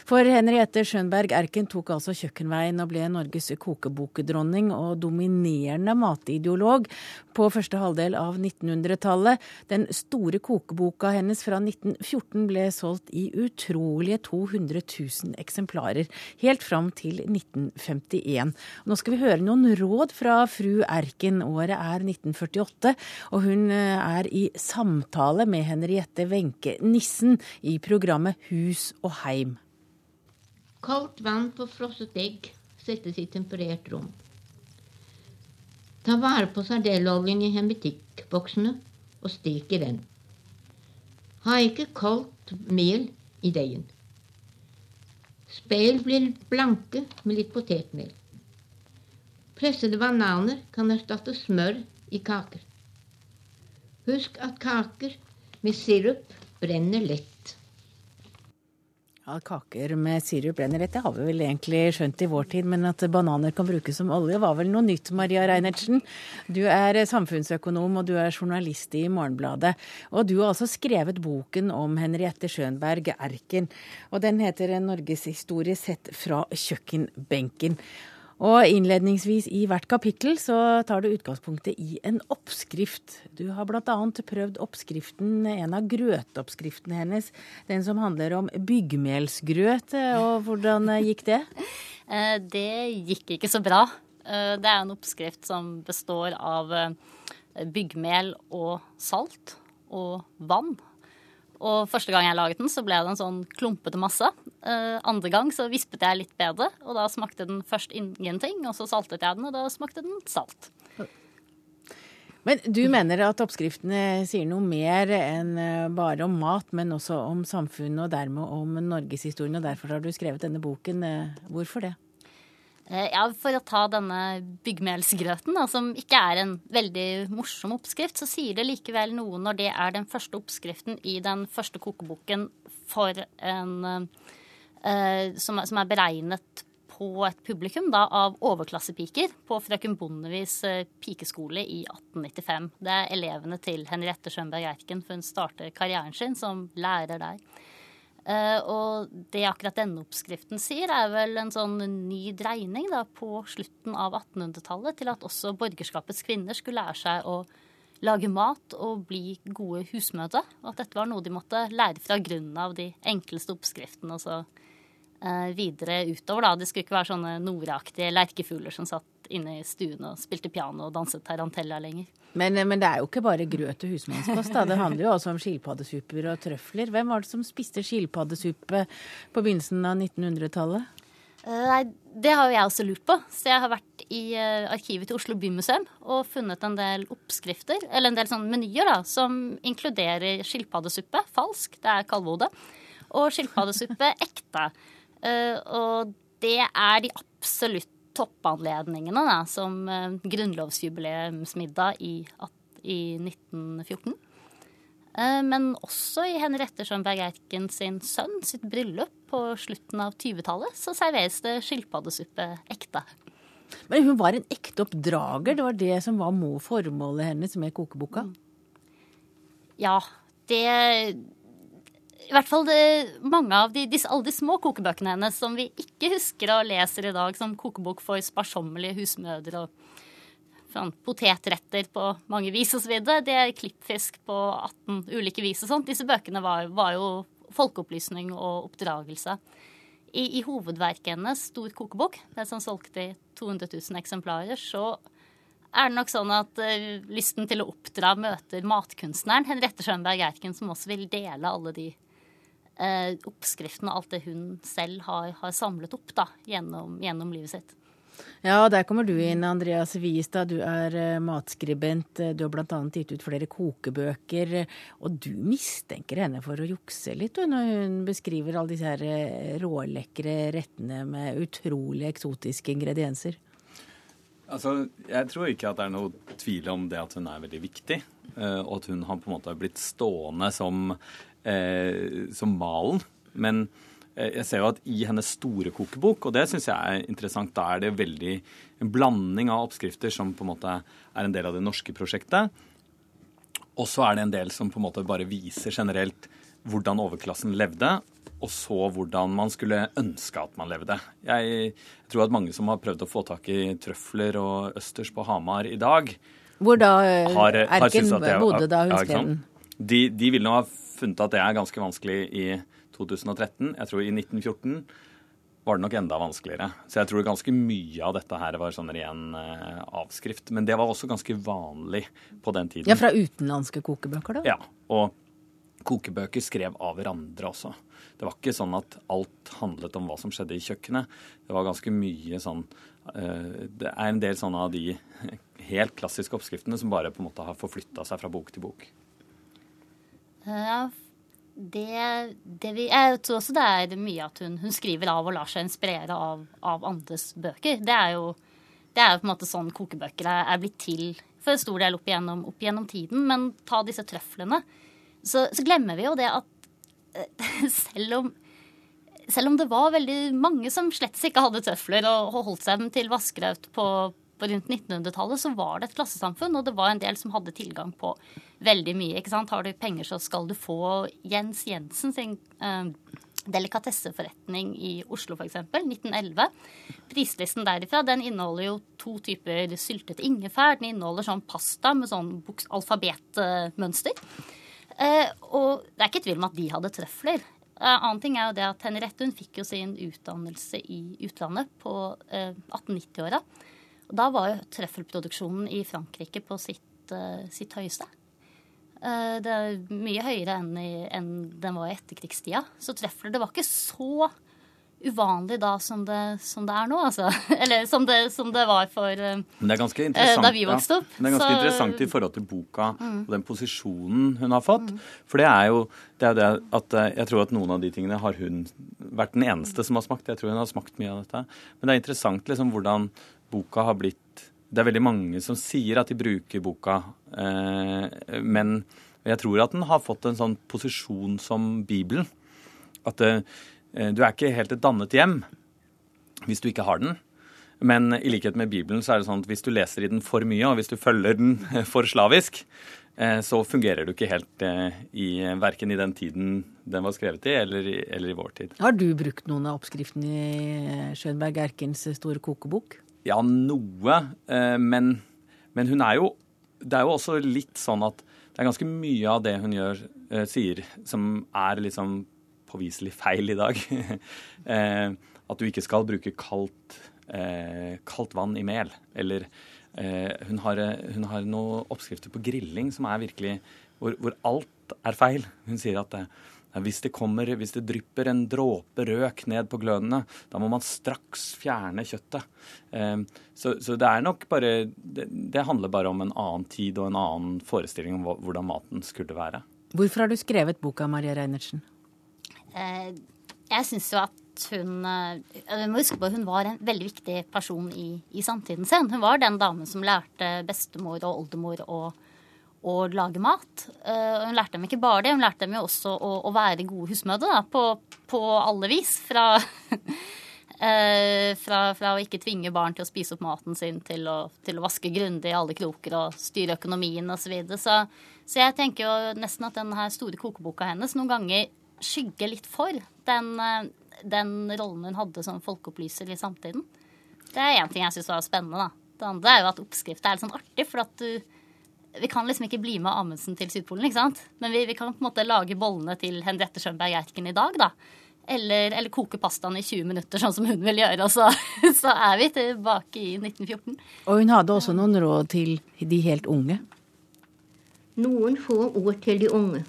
For Henriette Schönberg Erken tok altså kjøkkenveien og ble Norges kokebokdronning og dominerende matideolog på første halvdel av 1900-tallet. Den store kokeboka hennes fra 1914 ble solgt i utrolige 200 000 eksemplarer, helt fram til 1951. Nå skal vi høre noen råd fra fru Erken. Året er 1948, og hun eh, er i samtale med Henriette Wenche Nissen i programmet Hus og heim. Kaldt vann på frosset egg settes i temperert rom. Ta vare på sardelloljen i hermetikkboksene og stek i den. Ha ikke kaldt mel i deigen. Speil blir blanke med litt potetmel. Pressede bananer kan erstatte smør i kaker. Husk at kaker med sirup brenner lett. Ja, Kaker med sirup brenner lett, det har vi vel egentlig skjønt i vår tid. Men at bananer kan brukes som olje var vel noe nytt, Maria Reinertsen. Du er samfunnsøkonom og du er journalist i Morgenbladet. Og du har altså skrevet boken om Henriette Schönberg Erken. Og den heter 'En norgeshistorie sett fra kjøkkenbenken'. Og innledningsvis i hvert kapittel så tar du utgangspunktet i en oppskrift. Du har bl.a. prøvd oppskriften, en av grøtoppskriftene hennes, den som handler om byggmelsgrøt. Og hvordan gikk det? Eh, det gikk ikke så bra. Eh, det er en oppskrift som består av eh, byggmel og salt og vann og første gang jeg laget den, så ble det en sånn klumpete masse. Uh, andre gang så vispet jeg litt bedre, og da smakte den først ingenting. Og så saltet jeg den, og da smakte den salt. Men du mener at oppskriftene sier noe mer enn eh, bare om mat, men også om samfunnet og dermed om norgeshistorien, og derfor har du skrevet denne boken. Eh, hvorfor det? Eh, ja, For å ta denne byggmelsgrøten, da, som ikke er en veldig morsom oppskrift, så sier det likevel noe når det er den første oppskriften i den første kokeboken for en eh, som, som, er beregnet på et publikum da, av overklassepiker på Frøken Bondevis uh, pikeskole i 1895. Det er elevene til Henriette Schönberg Erken, for hun starter karrieren sin som lærer der. Uh, og det akkurat denne oppskriften sier, er vel en sånn ny dreining da, på slutten av 1800-tallet til at også borgerskapets kvinner skulle lære seg å lage mat og bli gode husmødre. Og at dette var noe de måtte lære fra grunnen av de enkleste oppskriftene. og så uh, videre utover. da. Det skulle ikke være sånne nordaktige lerkefugler som satt inne i stuen og spilte piano og danset tarantella lenger. Men, eh, men, det er jo ikke bare grøt og husmannskost. Da. Det handler jo også om skilpaddesuper og trøfler. Hvem var det som spiste skilpaddesuppe på begynnelsen av 1900-tallet? Eh, nei, Det har jo jeg også lurt på. Så jeg har vært i uh, arkivet til Oslo bymuseum og funnet en del oppskrifter, eller en del sånne menyer, da, som inkluderer skilpaddesuppe, falsk, det er kalvehode, og skilpaddesuppe, ekte. Uh, og det er de absolutt toppanledningene, da, som eh, grunnlovsjubileumsmiddag i, i 1914. Eh, men også i Henriette Schönberg Eiken sin sønn sitt bryllup på slutten av 20-tallet, så serveres det skilpaddesuppe ekte. Men hun var en ekte oppdrager? Det var det som var formålet hennes med kokeboka? Ja, det i hvert fall det, mange av de, disse, alle de små kokebøkene hennes som vi ikke husker og leser i dag som kokebok for sparsommelige husmødre og sånn, potetretter på mange vis osv. Det er klippfisk på 18 ulike vis og sånt. Disse bøkene var, var jo folkeopplysning og oppdragelse. I, I, hovedverket hennes, Stor kokebok, det som solgte i 200 000 eksemplarer, så er det nok sånn at uh, lysten til å oppdra møter matkunstneren Henriette Schönberg Erken, som også vil dele alle de eh, oppskriften og alt det hun selv har, har samlet opp da, gjennom, gjennom, livet sitt. Ja, der kommer du inn, Andreas Wiestad. Du er uh, matskribent. Du har bl.a. gitt ut flere kokebøker. Og du mistenker henne for å jukse litt når hun beskriver alle disse her eh, rålekre rettene med utrolig eksotiske ingredienser. Altså, Jeg tror ikke at det er noe tvil om det at hun er veldig viktig. Eh, og at hun har på en måte blitt stående som eh, som malen. Men eh, jeg ser jo at i hennes store kokebok, og det syns jeg er interessant, da er det veldig en blanding av oppskrifter som på en måte er en del av det norske prosjektet. Og så er det en del som på en måte bare viser generelt hvordan overklassen levde, og så hvordan man skulle ønske at man levde. Jeg tror at mange som har prøvd å få tak i trøfler og østers på Hamar i dag, Hvor da eh, har, har Erken bodde da hun skrev den. De, de ville nå ha funnet at det er ganske vanskelig i 2013. Jeg tror i 1914 var det nok enda vanskeligere. Så jeg tror ganske mye av dette her var sånn ren eh, avskrift. Men det var også ganske vanlig på den tiden. Ja, fra utenlandske kokebøker, da? Ja, og kokebøker skrev av hverandre også. Det var ikke sånn at alt handlet om hva som skjedde i kjøkkenet. Det var ganske mye sånn eh, Det er en del sånne av de helt klassiske oppskriftene som bare på en måte har forflytta seg fra bok til bok. Ja, det, det vi, jeg tror også det er mye at hun, hun skriver av og lar seg inspirere av, av andres bøker. Det er jo det er på en måte sånn kokebøker er, er blitt til for en stor del opp igjennom, opp igjennom tiden. Men ta disse trøflene, så, så glemmer vi jo det at eh, selv om selv om det var veldig mange som slett ikke hadde tøfler og holdt seg til vaskeraut på, på rundt 1900-tallet, så var det et klassesamfunn, og det var en del som hadde tilgang på veldig mye. ikke sant? Har du penger, så skal du få Jens Jensen sin eh, delikatesseforretning i Oslo, f.eks. 1911. Prislisten derifra den inneholder jo to typer syltet ingefær. Den inneholder sånn pasta med sånn alfabetmønster. Eh, og det er ikke tvil om at de hadde trøfler. Eh, annen ting er jo det at Henriette hun fikk jo sin utdannelse i utlandet på eh, 1890-åra. Og da var jo trøffelproduksjonen i Frankrike på sitt, eh, sitt høyeste. Eh, det er mye høyere enn, i, enn den var i etterkrigstida. Så trøfler det var ikke så uvanlig da som det, som det er nå, altså. Eller som det, som det var for eh, Men det ganske interessant, da vi vokste ja. opp, Men det er ganske så- interessant i forhold til boka Mm. og den posisjonen hun har fått. For det er jo det, er det at jeg tror at noen av de tingene har hun vært den eneste som har smakt. Jeg tror hun har smakt mye av dette. Men det er interessant liksom hvordan boka har blitt Det er veldig mange som sier at de bruker boka, eh, men jeg tror at den har fått en sånn posisjon som Bibelen. At eh, du er ikke helt et dannet hjem hvis du ikke har den. Men i likhet med Bibelen så er det sånn at hvis du leser i den for mye, og hvis du følger den for slavisk, eh, så fungerer du ikke helt eh, i verken i den tiden den var skrevet i, eller eller i vår tid. Har du brukt noen av oppskriftene i Schönberg Erkens store kokebok? Ja, noe, eh, men, men hun er jo Det er jo også litt sånn at det er ganske mye av det hun gjør, eh, sier, som er liksom påviselig feil i dag. eh, at du ikke skal bruke kaldt, kaldt vann i mel. Eller hun, har, hun har noen oppskrifter på grilling som er virkelig hvor, hvor alt er feil. Hun sier at hvis det, kommer, hvis det drypper en dråpe røk ned på glødene, da må man straks fjerne kjøttet. Eh, så, så det er nok bare det, det handler bare om en annen tid og en annen forestilling om hvordan maten skulle være. Hvorfor har du skrevet boka, Maria Reinertsen? Eh, jeg syns jo at hun eh, Vi må huske på at hun var en veldig viktig person i, i samtiden sin. Hun var den damen som lærte bestemor og oldemor å, å lage mat. Eh, hun lærte dem ikke bare det, hun lærte dem jo også å, å være gode husmødre da, på, på alle vis. Fra, eh, fra, fra å ikke tvinge barn til å spise opp maten sin, til å, til å vaske grundig i alle kroker og styre økonomien osv. Så, videre. så Så jeg tenker jo nesten at den store kokeboka hennes noen ganger skygger litt for den, eh, den rollen hun hadde som folkeopplyser i samtiden. Det er én ting jeg syns var spennende. da. Det andre er jo at oppskrift er litt sånn artig, for at du vi kan liksom ikke bli med Amundsen til Sydpolen, ikke sant? Men vi, vi kan på en måte lage bollene til Henriette Schönberg Gjerken i dag, da. Eller, eller koke pastaen i 20 minutter, sånn som hun vil gjøre. Og så, så er vi tilbake i 1914. Og hun hadde også noen råd til de helt unge. Noen få ord til de unge.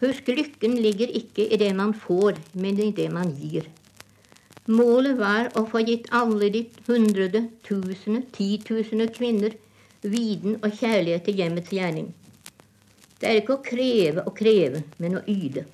Husk, lykken ligger ikke i det man får, men i det man gir. Målet var å få gitt alle de hundrede, tusende, titusende kvinner viten og kjærlighet til hjemmets gjerning. Det er ikke å kreve og kreve, men å yte.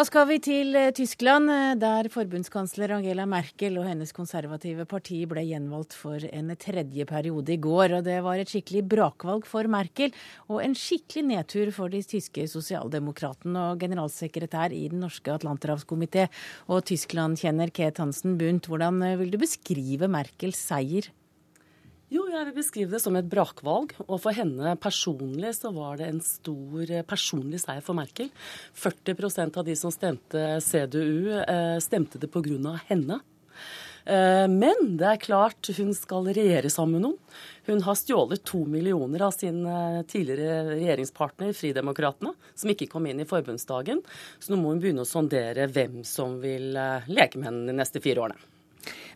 Da skal vi til eh, Tyskland, eh, der forbundskansler Angela Merkel og hennes konservative parti ble gjenvalgt for en tredje periode i går. og Det var et skikkelig brakvalg for Merkel, og en skikkelig nedtur for de tyske sosialdemokratene og generalsekretær i Den norske atlanterhavskomité og Tyskland-kjenner Ket Hansen Bundt. Hvordan eh, vil du beskrive Merkels seier? Jo, jeg vil beskrive det som et brakvalg. Og for henne personlig så var det en stor eh, personlig seier for Merkel. 40% av de som stemte CDU, eh, stemte det pga. henne. Eh, men det er klart hun skal regjere sammen med noen. Hun har stjålet to millioner av sin tidligere regjeringspartner, Fridemokraterna, som ikke kom inn i forbundsdagen. Så nå må hun begynne å sondere hvem som vil leke med henne de neste fire årene.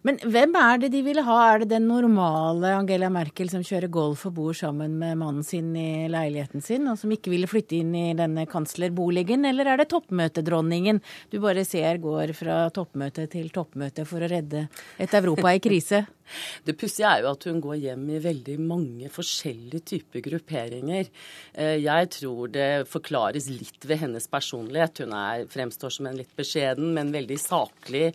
Men hvem er det de ville ha? Er det den normale Angela Merkel som kjører golf og bor sammen med mannen sin i leiligheten sin, og som ikke ville flytte inn i denne kanslerboligen, eller er det toppmøtedronningen du bare ser går fra toppmøte til toppmøte for å redde et Europa i krise? Det pussige er jo at hun går hjem i veldig mange forskjellige typer grupperinger. Eh, jeg tror det forklares litt ved hennes personlighet. Hun er, fremstår som en litt beskjeden, men veldig saklig,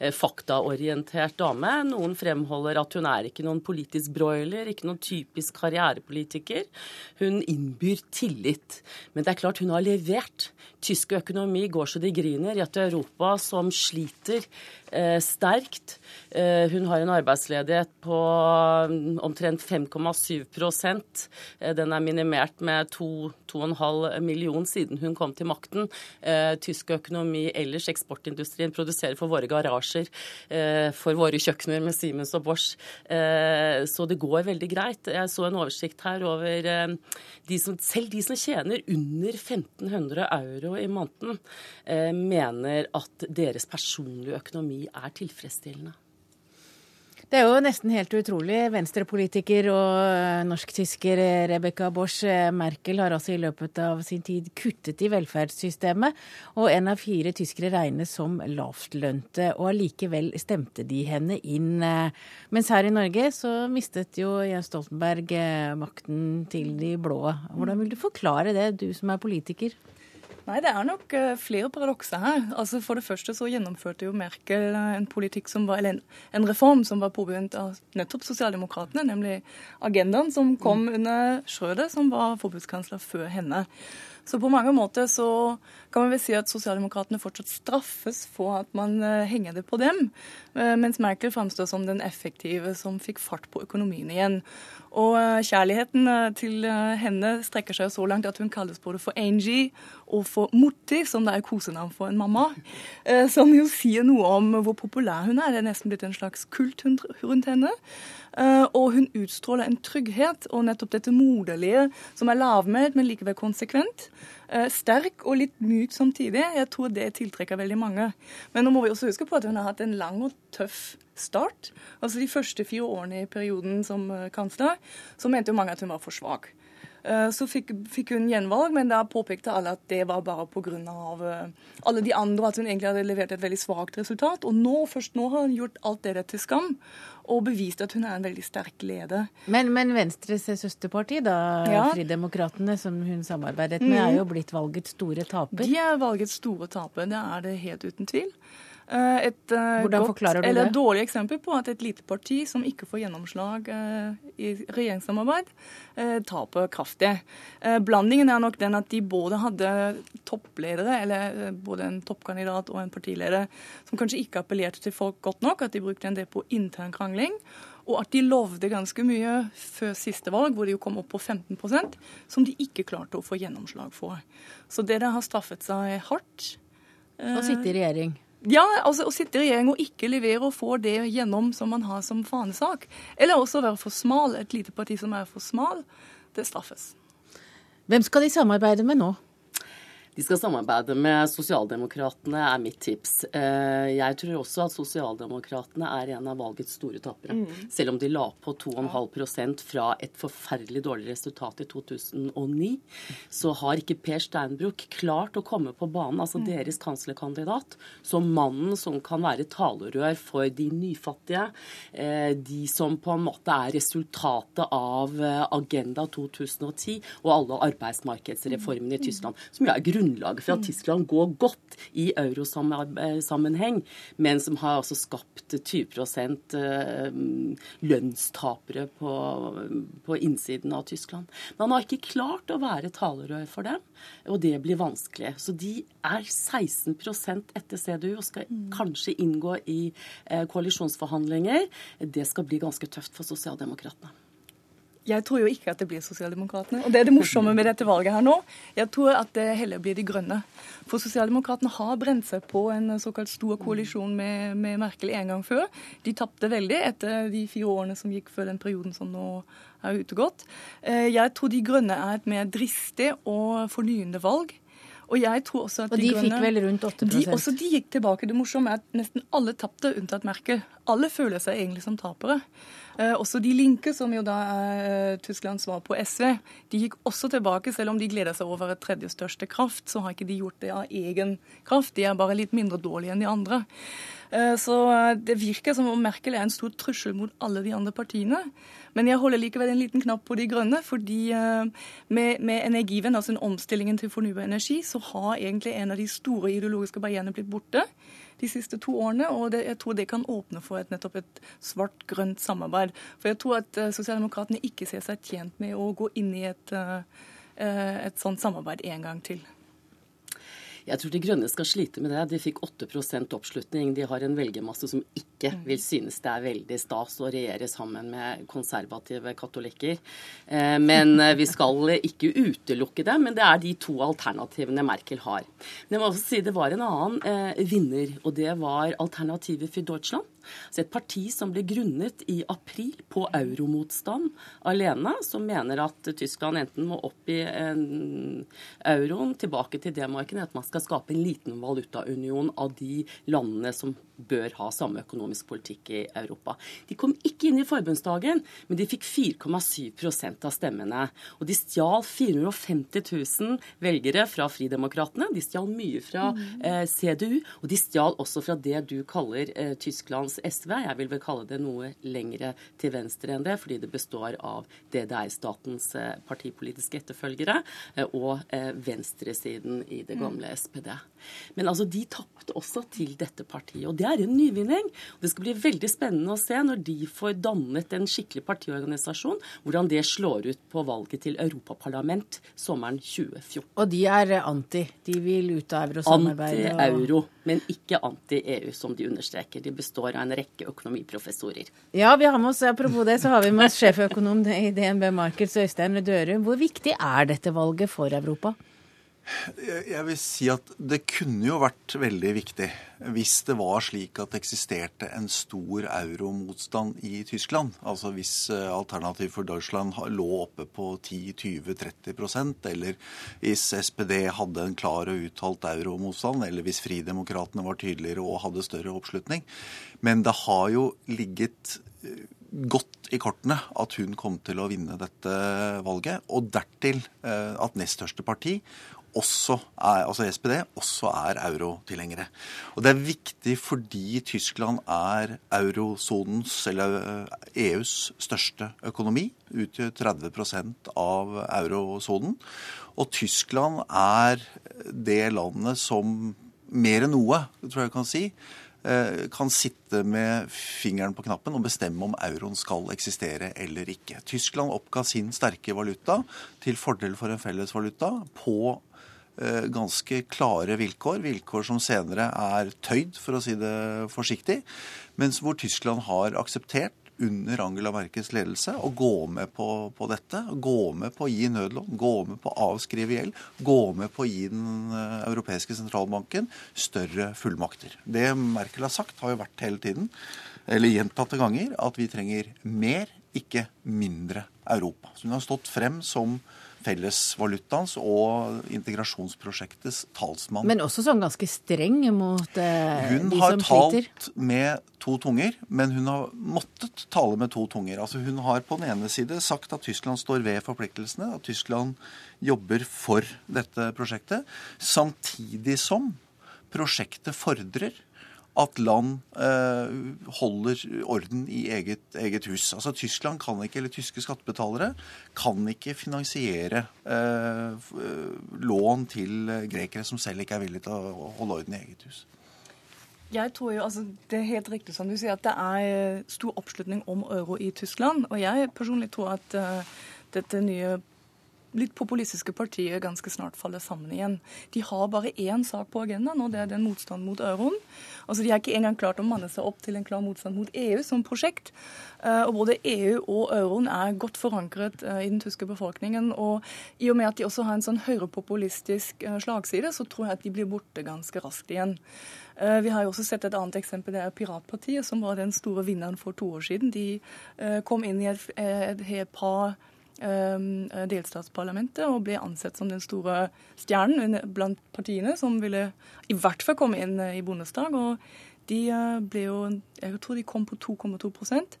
eh, faktaorientert dame. Noen fremholder at hun er ikke noen politisk broiler, ikke noen typisk karrierepolitiker. Hun innbyr tillit. Men det er klart hun har levert. Tysk økonomi går så de griner i et Europa som sliter sterkt. Eh, hun har en arbeidsledighet på mm, omtrent 5,7 eh, Den er minimert med 2,5 million siden hun kom til makten. Tysk økonomi ellers, eksportindustrien, produserer for våre garasjer, for våre kjøkkener med Siemens og Bosch. Så det går veldig greit. Jeg så en oversikt her over de som, selv de som tjener under 1500 euro i måneden, mener at deres personlige økonomi er tilfredsstillende. Det er jo nesten helt utrolig. Venstrepolitiker og eh, norsk-tysker Rebekka Bosch eh, Merkel har altså i løpet av sin tid kuttet i velferdssystemet, og en av fire tyskere regnes som lavtlønte. Og allikevel stemte de henne inn. Eh, mens her i Norge så mistet jo Jens Stoltenberg makten til de blå. Hvordan vil du forklare det, du som er politiker? Nei, det er nok uh, flere paradokser her. Altså, For det første så gjennomførte jo Merkel uh, en politikk som var, eller en, en reform som var påbegynt av nettopp sosialdemokratene, nemlig agendaen som kom mm. under Schrøder, som var forbudskansler før henne. Så på mange måter så kan man vel si at sosialdemokratene fortsatt straffes for at man uh, henger det på dem, mens Merkel framstår som den effektive som fikk fart på økonomien igjen. Og eh, kjærligheten eh, til eh, henne strekker seg så langt at hun kalles både for Angie og for Morti, som det er kosenavn for en mamma. Som jo sier noe om hvor populær hun er. Det er nesten blitt en slags kult rundt henne. Og hun utstråler en trygghet og nettopp dette moderlige, som er lavmælt, men likevel konsekvent. Sterk og litt myk samtidig. Jeg tror det tiltrekker veldig mange. Men nå må vi også huske på at hun har hatt en lang og tøff start. Altså De første fire årene i perioden som eh, kansler, så mente jo mange at hun var for svak. Eh, så fikk, fikk, hun gjenvalg, men da påpekte alle at det var bare pga. Eh, alle de andre, at hun egentlig hadde levert et veldig svakt resultat. Og nå, først nå har hun gjort alt det til skam og bevist at hun er en veldig sterk leder. Men, men Venstres søsterparti, da, ja. Fridemokratene, som hun samarbeidet med, er jo mm. blitt valgets store taper? De er valgets store taper, det er det helt uten tvil. Eh, et Hvordan godt, eller dårlig eksempel på at et lite parti som ikke får gjennomslag uh, i regjeringssamarbeid, taper kraftig. Blandingen er nok den at de både hadde toppledere, eller både en toppkandidat og en partileder, som kanskje ikke appellerte til folk godt nok, at de brukte en del på intern krangling. Og at de lovde ganske mye før siste valg, hvor de jo kom opp på 15 som de ikke klarte å få gjennomslag for. Så det der har straffet seg hardt. Å sitte i regjering? Ja, altså å sitte i regjering og ikke levere og få det gjennom som man har som fanesak. Eller også være for smal. Et lite parti som er for smal, det straffes. Hvem skal de samarbeide med nå? De skal samarbeide med Sosialdemokratene, er mitt tips. Eh, jeg tror også at Sosialdemokratene er en av valgets store tapere. Mm. Selv om de la på 2,5% fra et forferdelig dårlig resultat i 2009, så har ikke Per Steinbruk klart å komme på banen, altså mm. deres kanslerkandidat, som mannen som kan være talerør for de nyfattige, eh, de som på en måte er resultatet av eh, Agenda 2010 og alle arbeidsmarkedsreformene i Tyskland, som jo er grunnlaget grunnlaget for at Tyskland går godt i eurosammenheng, men som har altså skapt 20 eh, lønnstapere på, på innsiden av Tyskland. Man har ikke klart å være talerør for dem, og det blir vanskelig. Så de er 16% etter CDU og skal kanskje inngå i eh, koalisjonsforhandlinger. Det skal bli ganske tøft for sosialdemokratene. Jeg tror jo ikke at det blir Sosialdemokratene. Og det er det morsomme med dette valget her nå. Jeg tror at det heller blir De grønne. For Sosialdemokratene har brent seg på en såkalt stor koalisjon med, med Merkel en gang før. De tapte veldig etter de fire årene som gikk før den perioden som nå er utegått. Eh, jeg tror De grønne er et mer dristig og fornyende valg. Og jeg tror også at og de, de grønne, fikk vel rundt 8 de, Også de gikk tilbake. Det morsomme er at nesten alle tapte, unntatt Merkel. Alle føler seg egentlig som tapere. Eh, også de linke, som jo da er eh, Tysklands svar på SV, de gikk også tilbake. Selv om de gleder seg over et tredje største kraft, så har ikke de gjort det av egen kraft. De er bare litt mindre dårlige enn de andre. Eh, så det virker som om Merkel er en stor trussel mot alle de andre partiene. Men jeg holder likevel en liten knapp på De grønne, fordi med, med Energiven, altså omstillingen til fornybar energi, så har egentlig en av de store ideologiske barrierene blitt borte de siste to årene. Og det, jeg tror det kan åpne for et, nettopp et svart-grønt samarbeid. For jeg tror at uh, sosialdemokratene ikke ser seg tjent med å gå inn i et, uh, et sånt samarbeid en gang til. Jeg tror De Grønne skal slite med det. De fikk 8% oppslutning. De har en velgermasse som ikke mm. vil synes det er veldig stas å regjere sammen med konservative katolikker. Eh, men eh, vi skal ikke utelukke det. Men det er de to alternativene Merkel har. Men jeg må også si det var en annen eh, vinner, og det var Alternativet for Deutschland. Så et parti som ble grunnet i april på euromotstand alene, som mener at Tyskland enten må opp i euroen, tilbake til D-marken, at man skal skape en liten valutaunion av de landene som bør ha samme økonomisk politikk i Europa. De kom ikke inn i forbundsdagen, men de fikk 4,7% av stemmene. Og de stjal 450 000 velgere fra Fridemokratene. De stjal mye fra eh, CDU, og de stjal også fra det du kaller eh, Tysklands SV. Jeg vil vel kalle det noe lengre til venstre enn det, fordi det består av DDR-statens eh, partipolitiske etterfølgere eh, og eh, venstresiden i det gamle SPD. Men altså, de tapte også til dette partiet. og det er en nyvinning. Det skal bli veldig spennende å se når de får dannet en skikkelig partiorganisasjon, hvordan det slår ut på valget til Europaparlament sommeren 2014. Og de er anti? De vil ut av eurosamarbeidet? Anti-euro, men ikke anti-EU, som de understreker. De består av en rekke økonomiprofessorer. Ja, vi har med oss, apropos det, så har vi med oss sjeføkonom i DNB Markets, Øystein Dørum. Hvor viktig er dette valget for Europa? Jeg vil si at det kunne jo vært veldig viktig hvis det var slik at det eksisterte en stor euromotstand i Tyskland. Altså hvis eh, Alternativ for Deutschland lå oppe på 10-20-30% eller hvis SPD hadde en klar og uttalt euromotstand, eller hvis Fridemokratene var tydeligere og hadde større oppslutning. Men det har jo ligget eh, godt i kortene at hun kom til å vinne dette valget. Og dertil eh, at nest største parti også er, altså SPD også er eurotilhengere. Og det er viktig fordi Tyskland er eurosonens, eller EUs, eh, e største økonomi. Utgjør 30% av eurosonen. Og Tyskland er det landet som mer enn noe, tror jeg kan si, kan sitte med fingeren på knappen og bestemme om euroen skal eksistere eller ikke. Tyskland oppga sin sterke valuta til fordel for en felles valuta på Eh, ganske klare vilkår. Vilkår som senere er tøyd, for å si det forsiktig. Mens hvor Tyskland har akseptert under Angela Merkels ledelse å gå med på, på, dette. Gå med på å gi nødlån, gå med på å avskrive gjeld, gå med på å gi Den eh, europeiske sentralbanken større fullmakter. Det Merkel har sagt, har jo vært hele tiden, eller gjentatte ganger, at vi trenger mer, ikke mindre Europa. Så hun har stått frem som fellesvalutaens og integrasjonsprosjektets talsmann. Men også sånn ganske streng mot eh, hun de som sliter? Hun har talt med to tunger, men hun har måttet tale med to tunger. Altså Hun har på den ene side sagt at Tyskland står ved forpliktelsene, at Tyskland jobber for dette prosjektet, samtidig som prosjektet fordrer at land eh, holder orden i eget, eget, hus. Altså Tyskland kan ikke, eller Tyske skattebetalere kan ikke finansiere eh, lån til grekere som selv ikke er villige til å holde orden i eget hus. Jeg tror jo, altså Det er helt riktig som du sier, at det er stor oppslutning om euro i Tyskland. Og jeg personlig tror at uh, dette nye litt populistiske partier ganske snart faller sammen igjen. De har bare én sak på agendaen, og det er den motstand mot euroen. Altså, De har ikke engang klart å manne seg opp til en klar motstand mot EU som prosjekt. Eh, og Både EU og euroen er godt forankret eh, i den tyske befolkningen. og I og med at de også har en sånn høyrepopulistisk eh, slagside, så tror jeg at de blir borte ganske raskt igjen. Vi har jo også sett et annet eksempel. Det er Piratpartiet, som var den store vinneren for to år siden. De kom inn i et, et, et par delstatsparlamentet og ble ansett som den store stjernen blant partiene som ville i hvert fall komme inn eh, i Bondestag. og de eh, ble jo, jeg tror de kom på 2,2%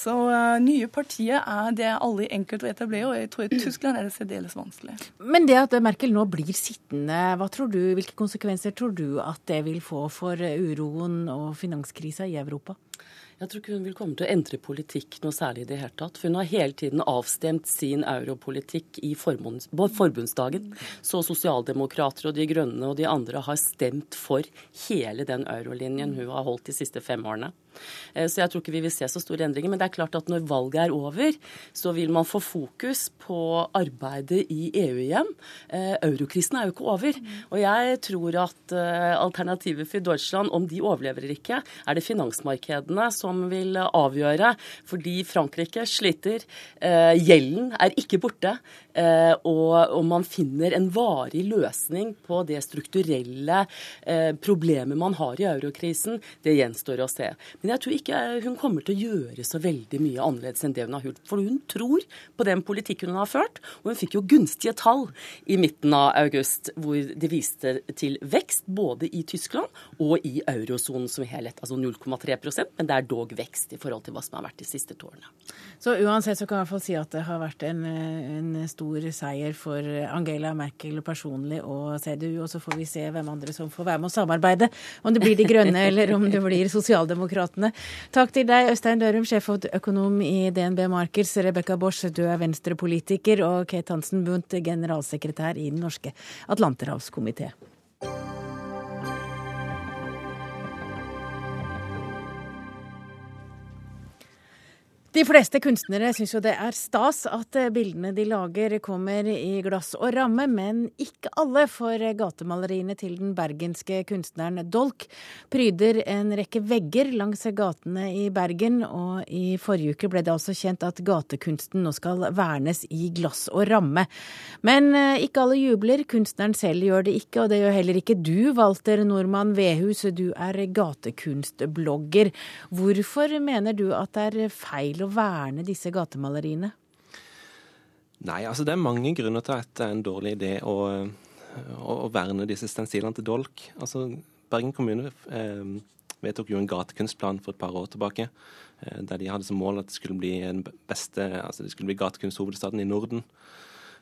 Så uh, nye partier er det aldri enkelt å etablere, og jeg tror i Tyskland er det særdeles vanskelig. Men det at Merkel nå blir sittende, hva tror du, hvilke konsekvenser tror du at det vil få for uroen og finanskrisa i Europa? Jeg tror ikke hun vil komme til å endre politikk noe særlig i det hele tatt. For hun har hele tiden avstemt sin europolitikk i forbundsdagen. Så sosialdemokrater og De grønne og de andre har stemt for hele den eurolinjen hun har holdt de siste fem årene. Eh, så jeg tror ikke vi vil se så store endringer. Men det er klart at når valget er over, så vil man få fokus på arbeidet i EU igjen. Eh, eurokrisen er jo ikke over. Og jeg tror at eh, alternativet for Deutschland, om de overlever eller ikke, er det finansmarkedene som vil avgjøre. Fordi Frankrike sliter. Gjelden er ikke borte. Og om man finner en varig løsning på det strukturelle problemet man har i eurokrisen, det gjenstår å se. Men jeg tror ikke hun kommer til å gjøre så veldig mye annerledes enn det hun har gjort. For hun tror på den politikken hun har ført, og hun fikk jo gunstige tall i midten av august, hvor det viste til vekst både i Tyskland og i eurosonen som helhet. Altså 0,3% men det er dog vekst i forhold til hva som har vært de siste to årene. Så uansett så kan jeg i hvert fall si at det har vært en, en stor seier for Angela Merkel personlig og CDU, og så får vi se hvem andre som får være med å samarbeide. Om det blir De Grønne eller om det blir Sosialdemokratene. Takk til deg, Øystein Dørum, sjeføkonom i DNB Markers, Rebekka Bosch, du er venstrepolitiker, og Kate Hansen Bundt, generalsekretær i Den norske atlanterhavskomité. De fleste kunstnere syns jo det er stas at eh, bildene de lager kommer i glass og ramme, men ikke alle, for gatemaleriene til den bergenske kunstneren Dolk pryder en rekke vegger langs gatene i Bergen, og i forrige uke ble det altså kjent at gatekunsten nå skal vernes i glass og ramme. Men eh, ikke alle jubler, kunstneren selv gjør det ikke, og det gjør heller ikke du, Walter Nordmann Vehus, du er gatekunstblogger. Hvorfor mener du at det er feil å verne disse gatemaleriene? Nei, altså det er mange grunner til at det er en dårlig idé å, å, å verne disse stensilene til dolk. Altså, Bergen kommune eh, vedtok jo en gatekunstplan for et par år tilbake, eh, der de hadde som mål at det skulle bli en beste, altså det skulle bli gatekunsthovedstaden i Norden.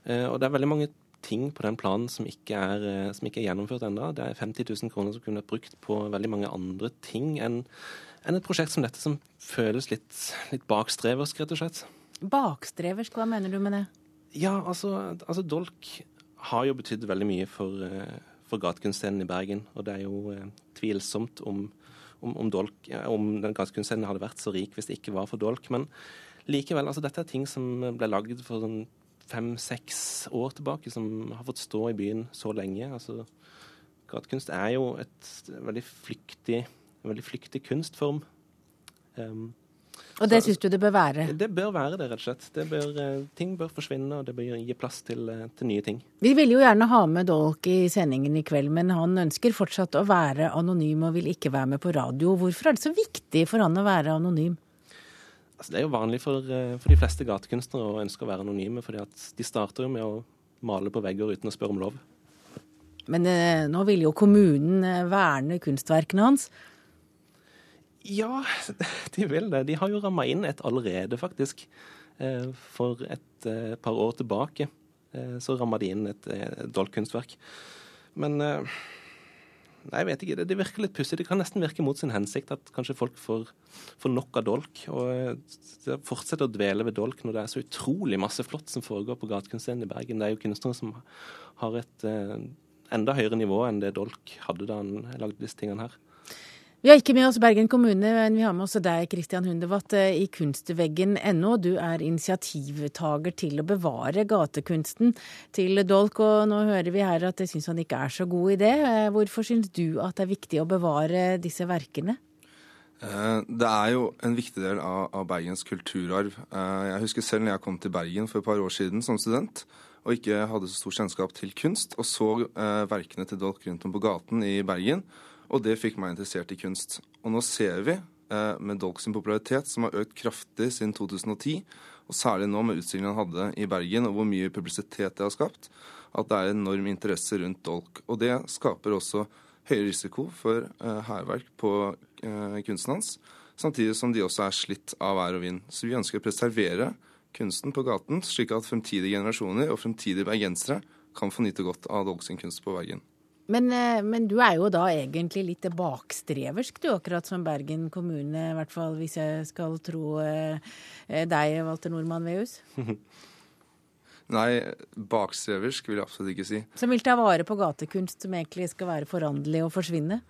Eh, og det er veldig mange ting på den planen som ikke er, eh, som ikke er gjennomført ennå. Det er 50 000 kroner som kunne vært brukt på veldig mange andre ting enn enn et prosjekt som dette, som føles litt, litt bakstreversk, rett og slett. Bakstreversk, hva mener du med det? Ja, altså, altså Dolk har jo betydd veldig mye for, eh, for gatekunstscenen i Bergen. Og det er jo eh, tvilsomt om, om, om, dolk, om den gatekunstscenen hadde vært så rik hvis det ikke var for Dolk. Men likevel, altså dette er ting som ble lagd for sånn fem-seks år tilbake, som har fått stå i byen så lenge. Altså, gatekunst er jo et veldig flyktig en veldig flyktig kunstform. Um, og det syns du det bør være? Det bør være det, rett og slett. Bør, eh, ting bør forsvinne, og det bør gi plass til, eh, til, nye ting. Vi ville jo gjerne ha med Dolk i sendingen i kveld, men han ønsker fortsatt å være anonym og vil ikke være med på radio. Hvorfor er det så viktig for han å være anonym? Altså, det er jo vanlig for, eh, for de fleste gatekunstnere å ønske å være anonyme, fordi de starter jo med å male på vegger uten å spørre om lov. Men eh, nå vil jo kommunen verne kunstverkene hans. Ja, de vil det. De har jo ramma inn et allerede, faktisk. Eh, for et eh, par år tilbake eh, så ramma de inn et dolkkunstverk. Men Nei, jeg vet ikke. Det, virker litt pussig. Det kan nesten virke mot sin hensikt at kanskje folk får, får nok av dolk. Og fortsetter å dvele ved dolk når det er så utrolig masse flott som foregår på gatekunstscenen i Bergen. Det er jo kunstnere som har et enda høyere nivå enn det dolk hadde da han lagde disse tingene her. Vi har ikke med oss Bergen kommune, men vi har med oss deg, Christian Hundevatt, eh, i kunstveggen.no. Du er initiativtaker til å bevare gatekunsten til Dolk, og nå hører vi her at det syns han ikke er så god idé. Eh, hvorfor syns du at det er viktig å bevare disse verkene? Eh, det er jo en viktig del av, Bergens kulturarv. Jeg husker selv når jeg kom til Bergen for et par år siden som student, og ikke hadde så stor kjennskap til kunst, og så verkene til Dolk rundt om på gaten i Bergen. Og det fikk meg interessert i kunst. Og nå ser vi, eh, med Dolk sin popularitet, som har økt kraftig siden 2010, og særlig nå med utstillingen han hadde i Bergen, og hvor mye publisitet det har skapt, at det er enorm interesse rundt Dolk. Og det skaper også høyere risiko for eh, hærverk på eh, kunsten hans, samtidig som de også er slitt av vær og vind. Så vi ønsker å preservere kunsten på gaten, slik at fremtidige generasjoner og fremtidige bergensere kan få nyte godt av Dolk sin kunst på veggen. Men, eh, men, du er jo da egentlig litt bakstreversk, du, akkurat som Bergen kommune, i hvert fall hvis jeg skal tro eh, eh deg, Walter Nordmann Veus? Nei, bakstreversk vil jeg absolutt ikke si. Som vil ta vare på gatekunst som egentlig skal være foranderlig og forsvinne?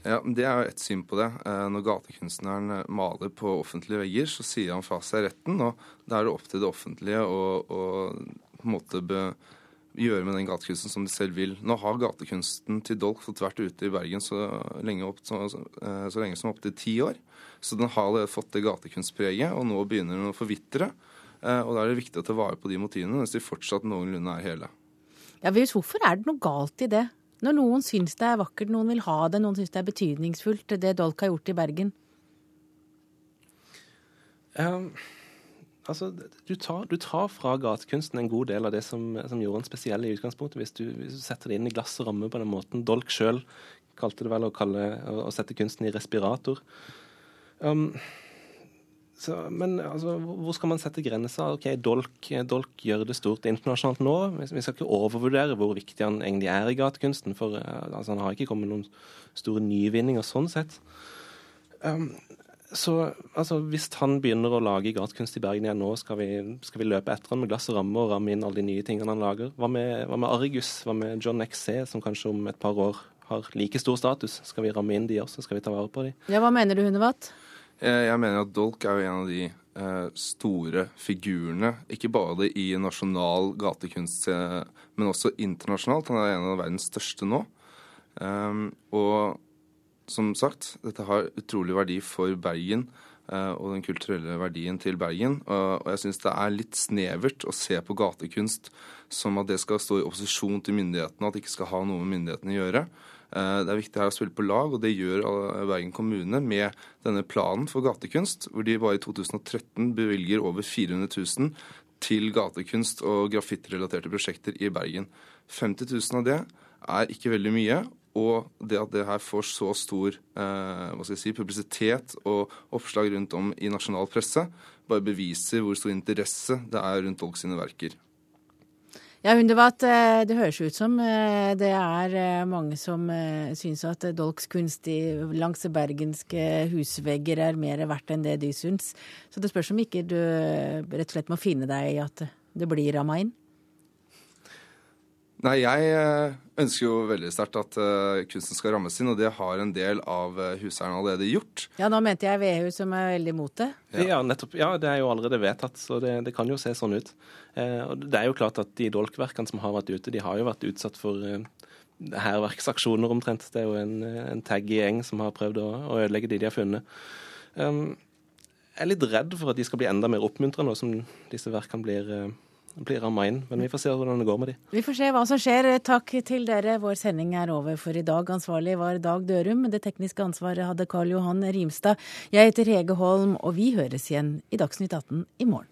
Ja, Det er jo ett syn på det. Når gatekunstneren maler på offentlige vegger, så sier han fra seg retten, og da er det opp til det offentlige å, å på en måte be, gjøre med den gatekunsten som de selv vil. Nå har gatekunsten til Dolk fått vært ute i Bergen så lenge, opp, så, eh, så lenge som opptil ti år. Så den har allerede fått det gatekunstpreget, og nå begynner den å forvitre. Eh, og da er det viktig å ta vare på de motivene, mens de fortsatt noenlunde er hele. Ja, Hvorfor er det noe galt i det? Når noen syns det er vakkert, noen vil ha det, noen syns det er betydningsfullt, det Dolk har gjort i Bergen? Um altså, du, tar, du, tar, fra gatekunsten en god del av det som, som gjorde den spesiell i utgangspunktet, hvis du, hvis du, setter det inn i glass og ramme på den måten. Dolk sjøl kalte det vel å, kalle, å, å sette kunsten i respirator. Um, så, men altså, hvor skal man sette grensa? Ok, dolk, dolk, gjør det stort internasjonalt nå. Vi skal ikke overvurdere hvor viktig han egentlig er i gatekunsten. For uh, altså, han har ikke kommet noen store nyvinninger sånn sett. Um, så altså, hvis han begynner å lage gatekunst i Bergen igjen nå, skal vi, skal vi løpe etter han med glass og ramme og ramme inn alle de nye tingene han lager? Hva med, hva med Argus? Hva med John XC, som kanskje om et par år har like stor status? Skal vi ramme inn de også? Skal vi ta vare på de? Ja, Hva mener du, Hundevatt? Eh, jeg mener at Dolk er jo en av de eh, store figurene, ikke bare i nasjonal gatekunst, eh, men også internasjonalt. Han er en av verdens største nå. Um, og som sagt, dette har utrolig verdi for Bergen eh, og den kulturelle verdien til Bergen. Og jeg syns det er litt snevert å se på gatekunst som at det skal stå i opposisjon til myndighetene, at det ikke skal ha noe med myndighetene å gjøre. Eh, det er viktig her å spille på lag, og det gjør Bergen kommune med denne planen for gatekunst, hvor de bare i 2013 bevilger over 400 000 til gatekunst og graffitirelaterte prosjekter i Bergen. 50 000 av det er ikke veldig mye, og det at det her får så stor eh, si, publisitet og oppslag rundt om i nasjonal presse, bare beviser hvor stor interesse det er rundt folk sine verker. Ja, Hundevatt, eh, det høres ut som eh, det er eh, mange som syns at Dolks kunst langs bergenske husvegger er mer verdt enn det de syns. Så det spørs om ikke du rett og slett må finne deg i at det blir ramma inn? Nei, jeg eh, ønsker jo veldig sterkt at uh, kunsten skal rammes inn, og det har en del av uh, huseierne allerede gjort. Ja, nå mente jeg Vehu som er veldig imot det. Ja. ja, nettopp. Ja, det er jo allerede vedtatt, så det, det kan jo se sånn ut. Eh, og det er jo klart at de dolkverkene som har vært ute, de har jo vært utsatt for eh, hærverksaksjoner omtrent. Det er jo en, en taggy gjeng som har prøvd å, å, ødelegge de de har funnet. Um, jeg er litt redd for at de skal bli enda mer oppmuntrende, som disse verkene blir. Uh, blir ramma inn. Men vi får se hvordan det går med de. Vi får se hva som skjer. Takk til dere. Vår sending er over for i dag. Ansvarlig var Dag Dørum. Det tekniske ansvaret hadde Karl Johan Rimstad. Jeg heter Hege Holm, og vi høres igjen i Dagsnytt 18 i morgen.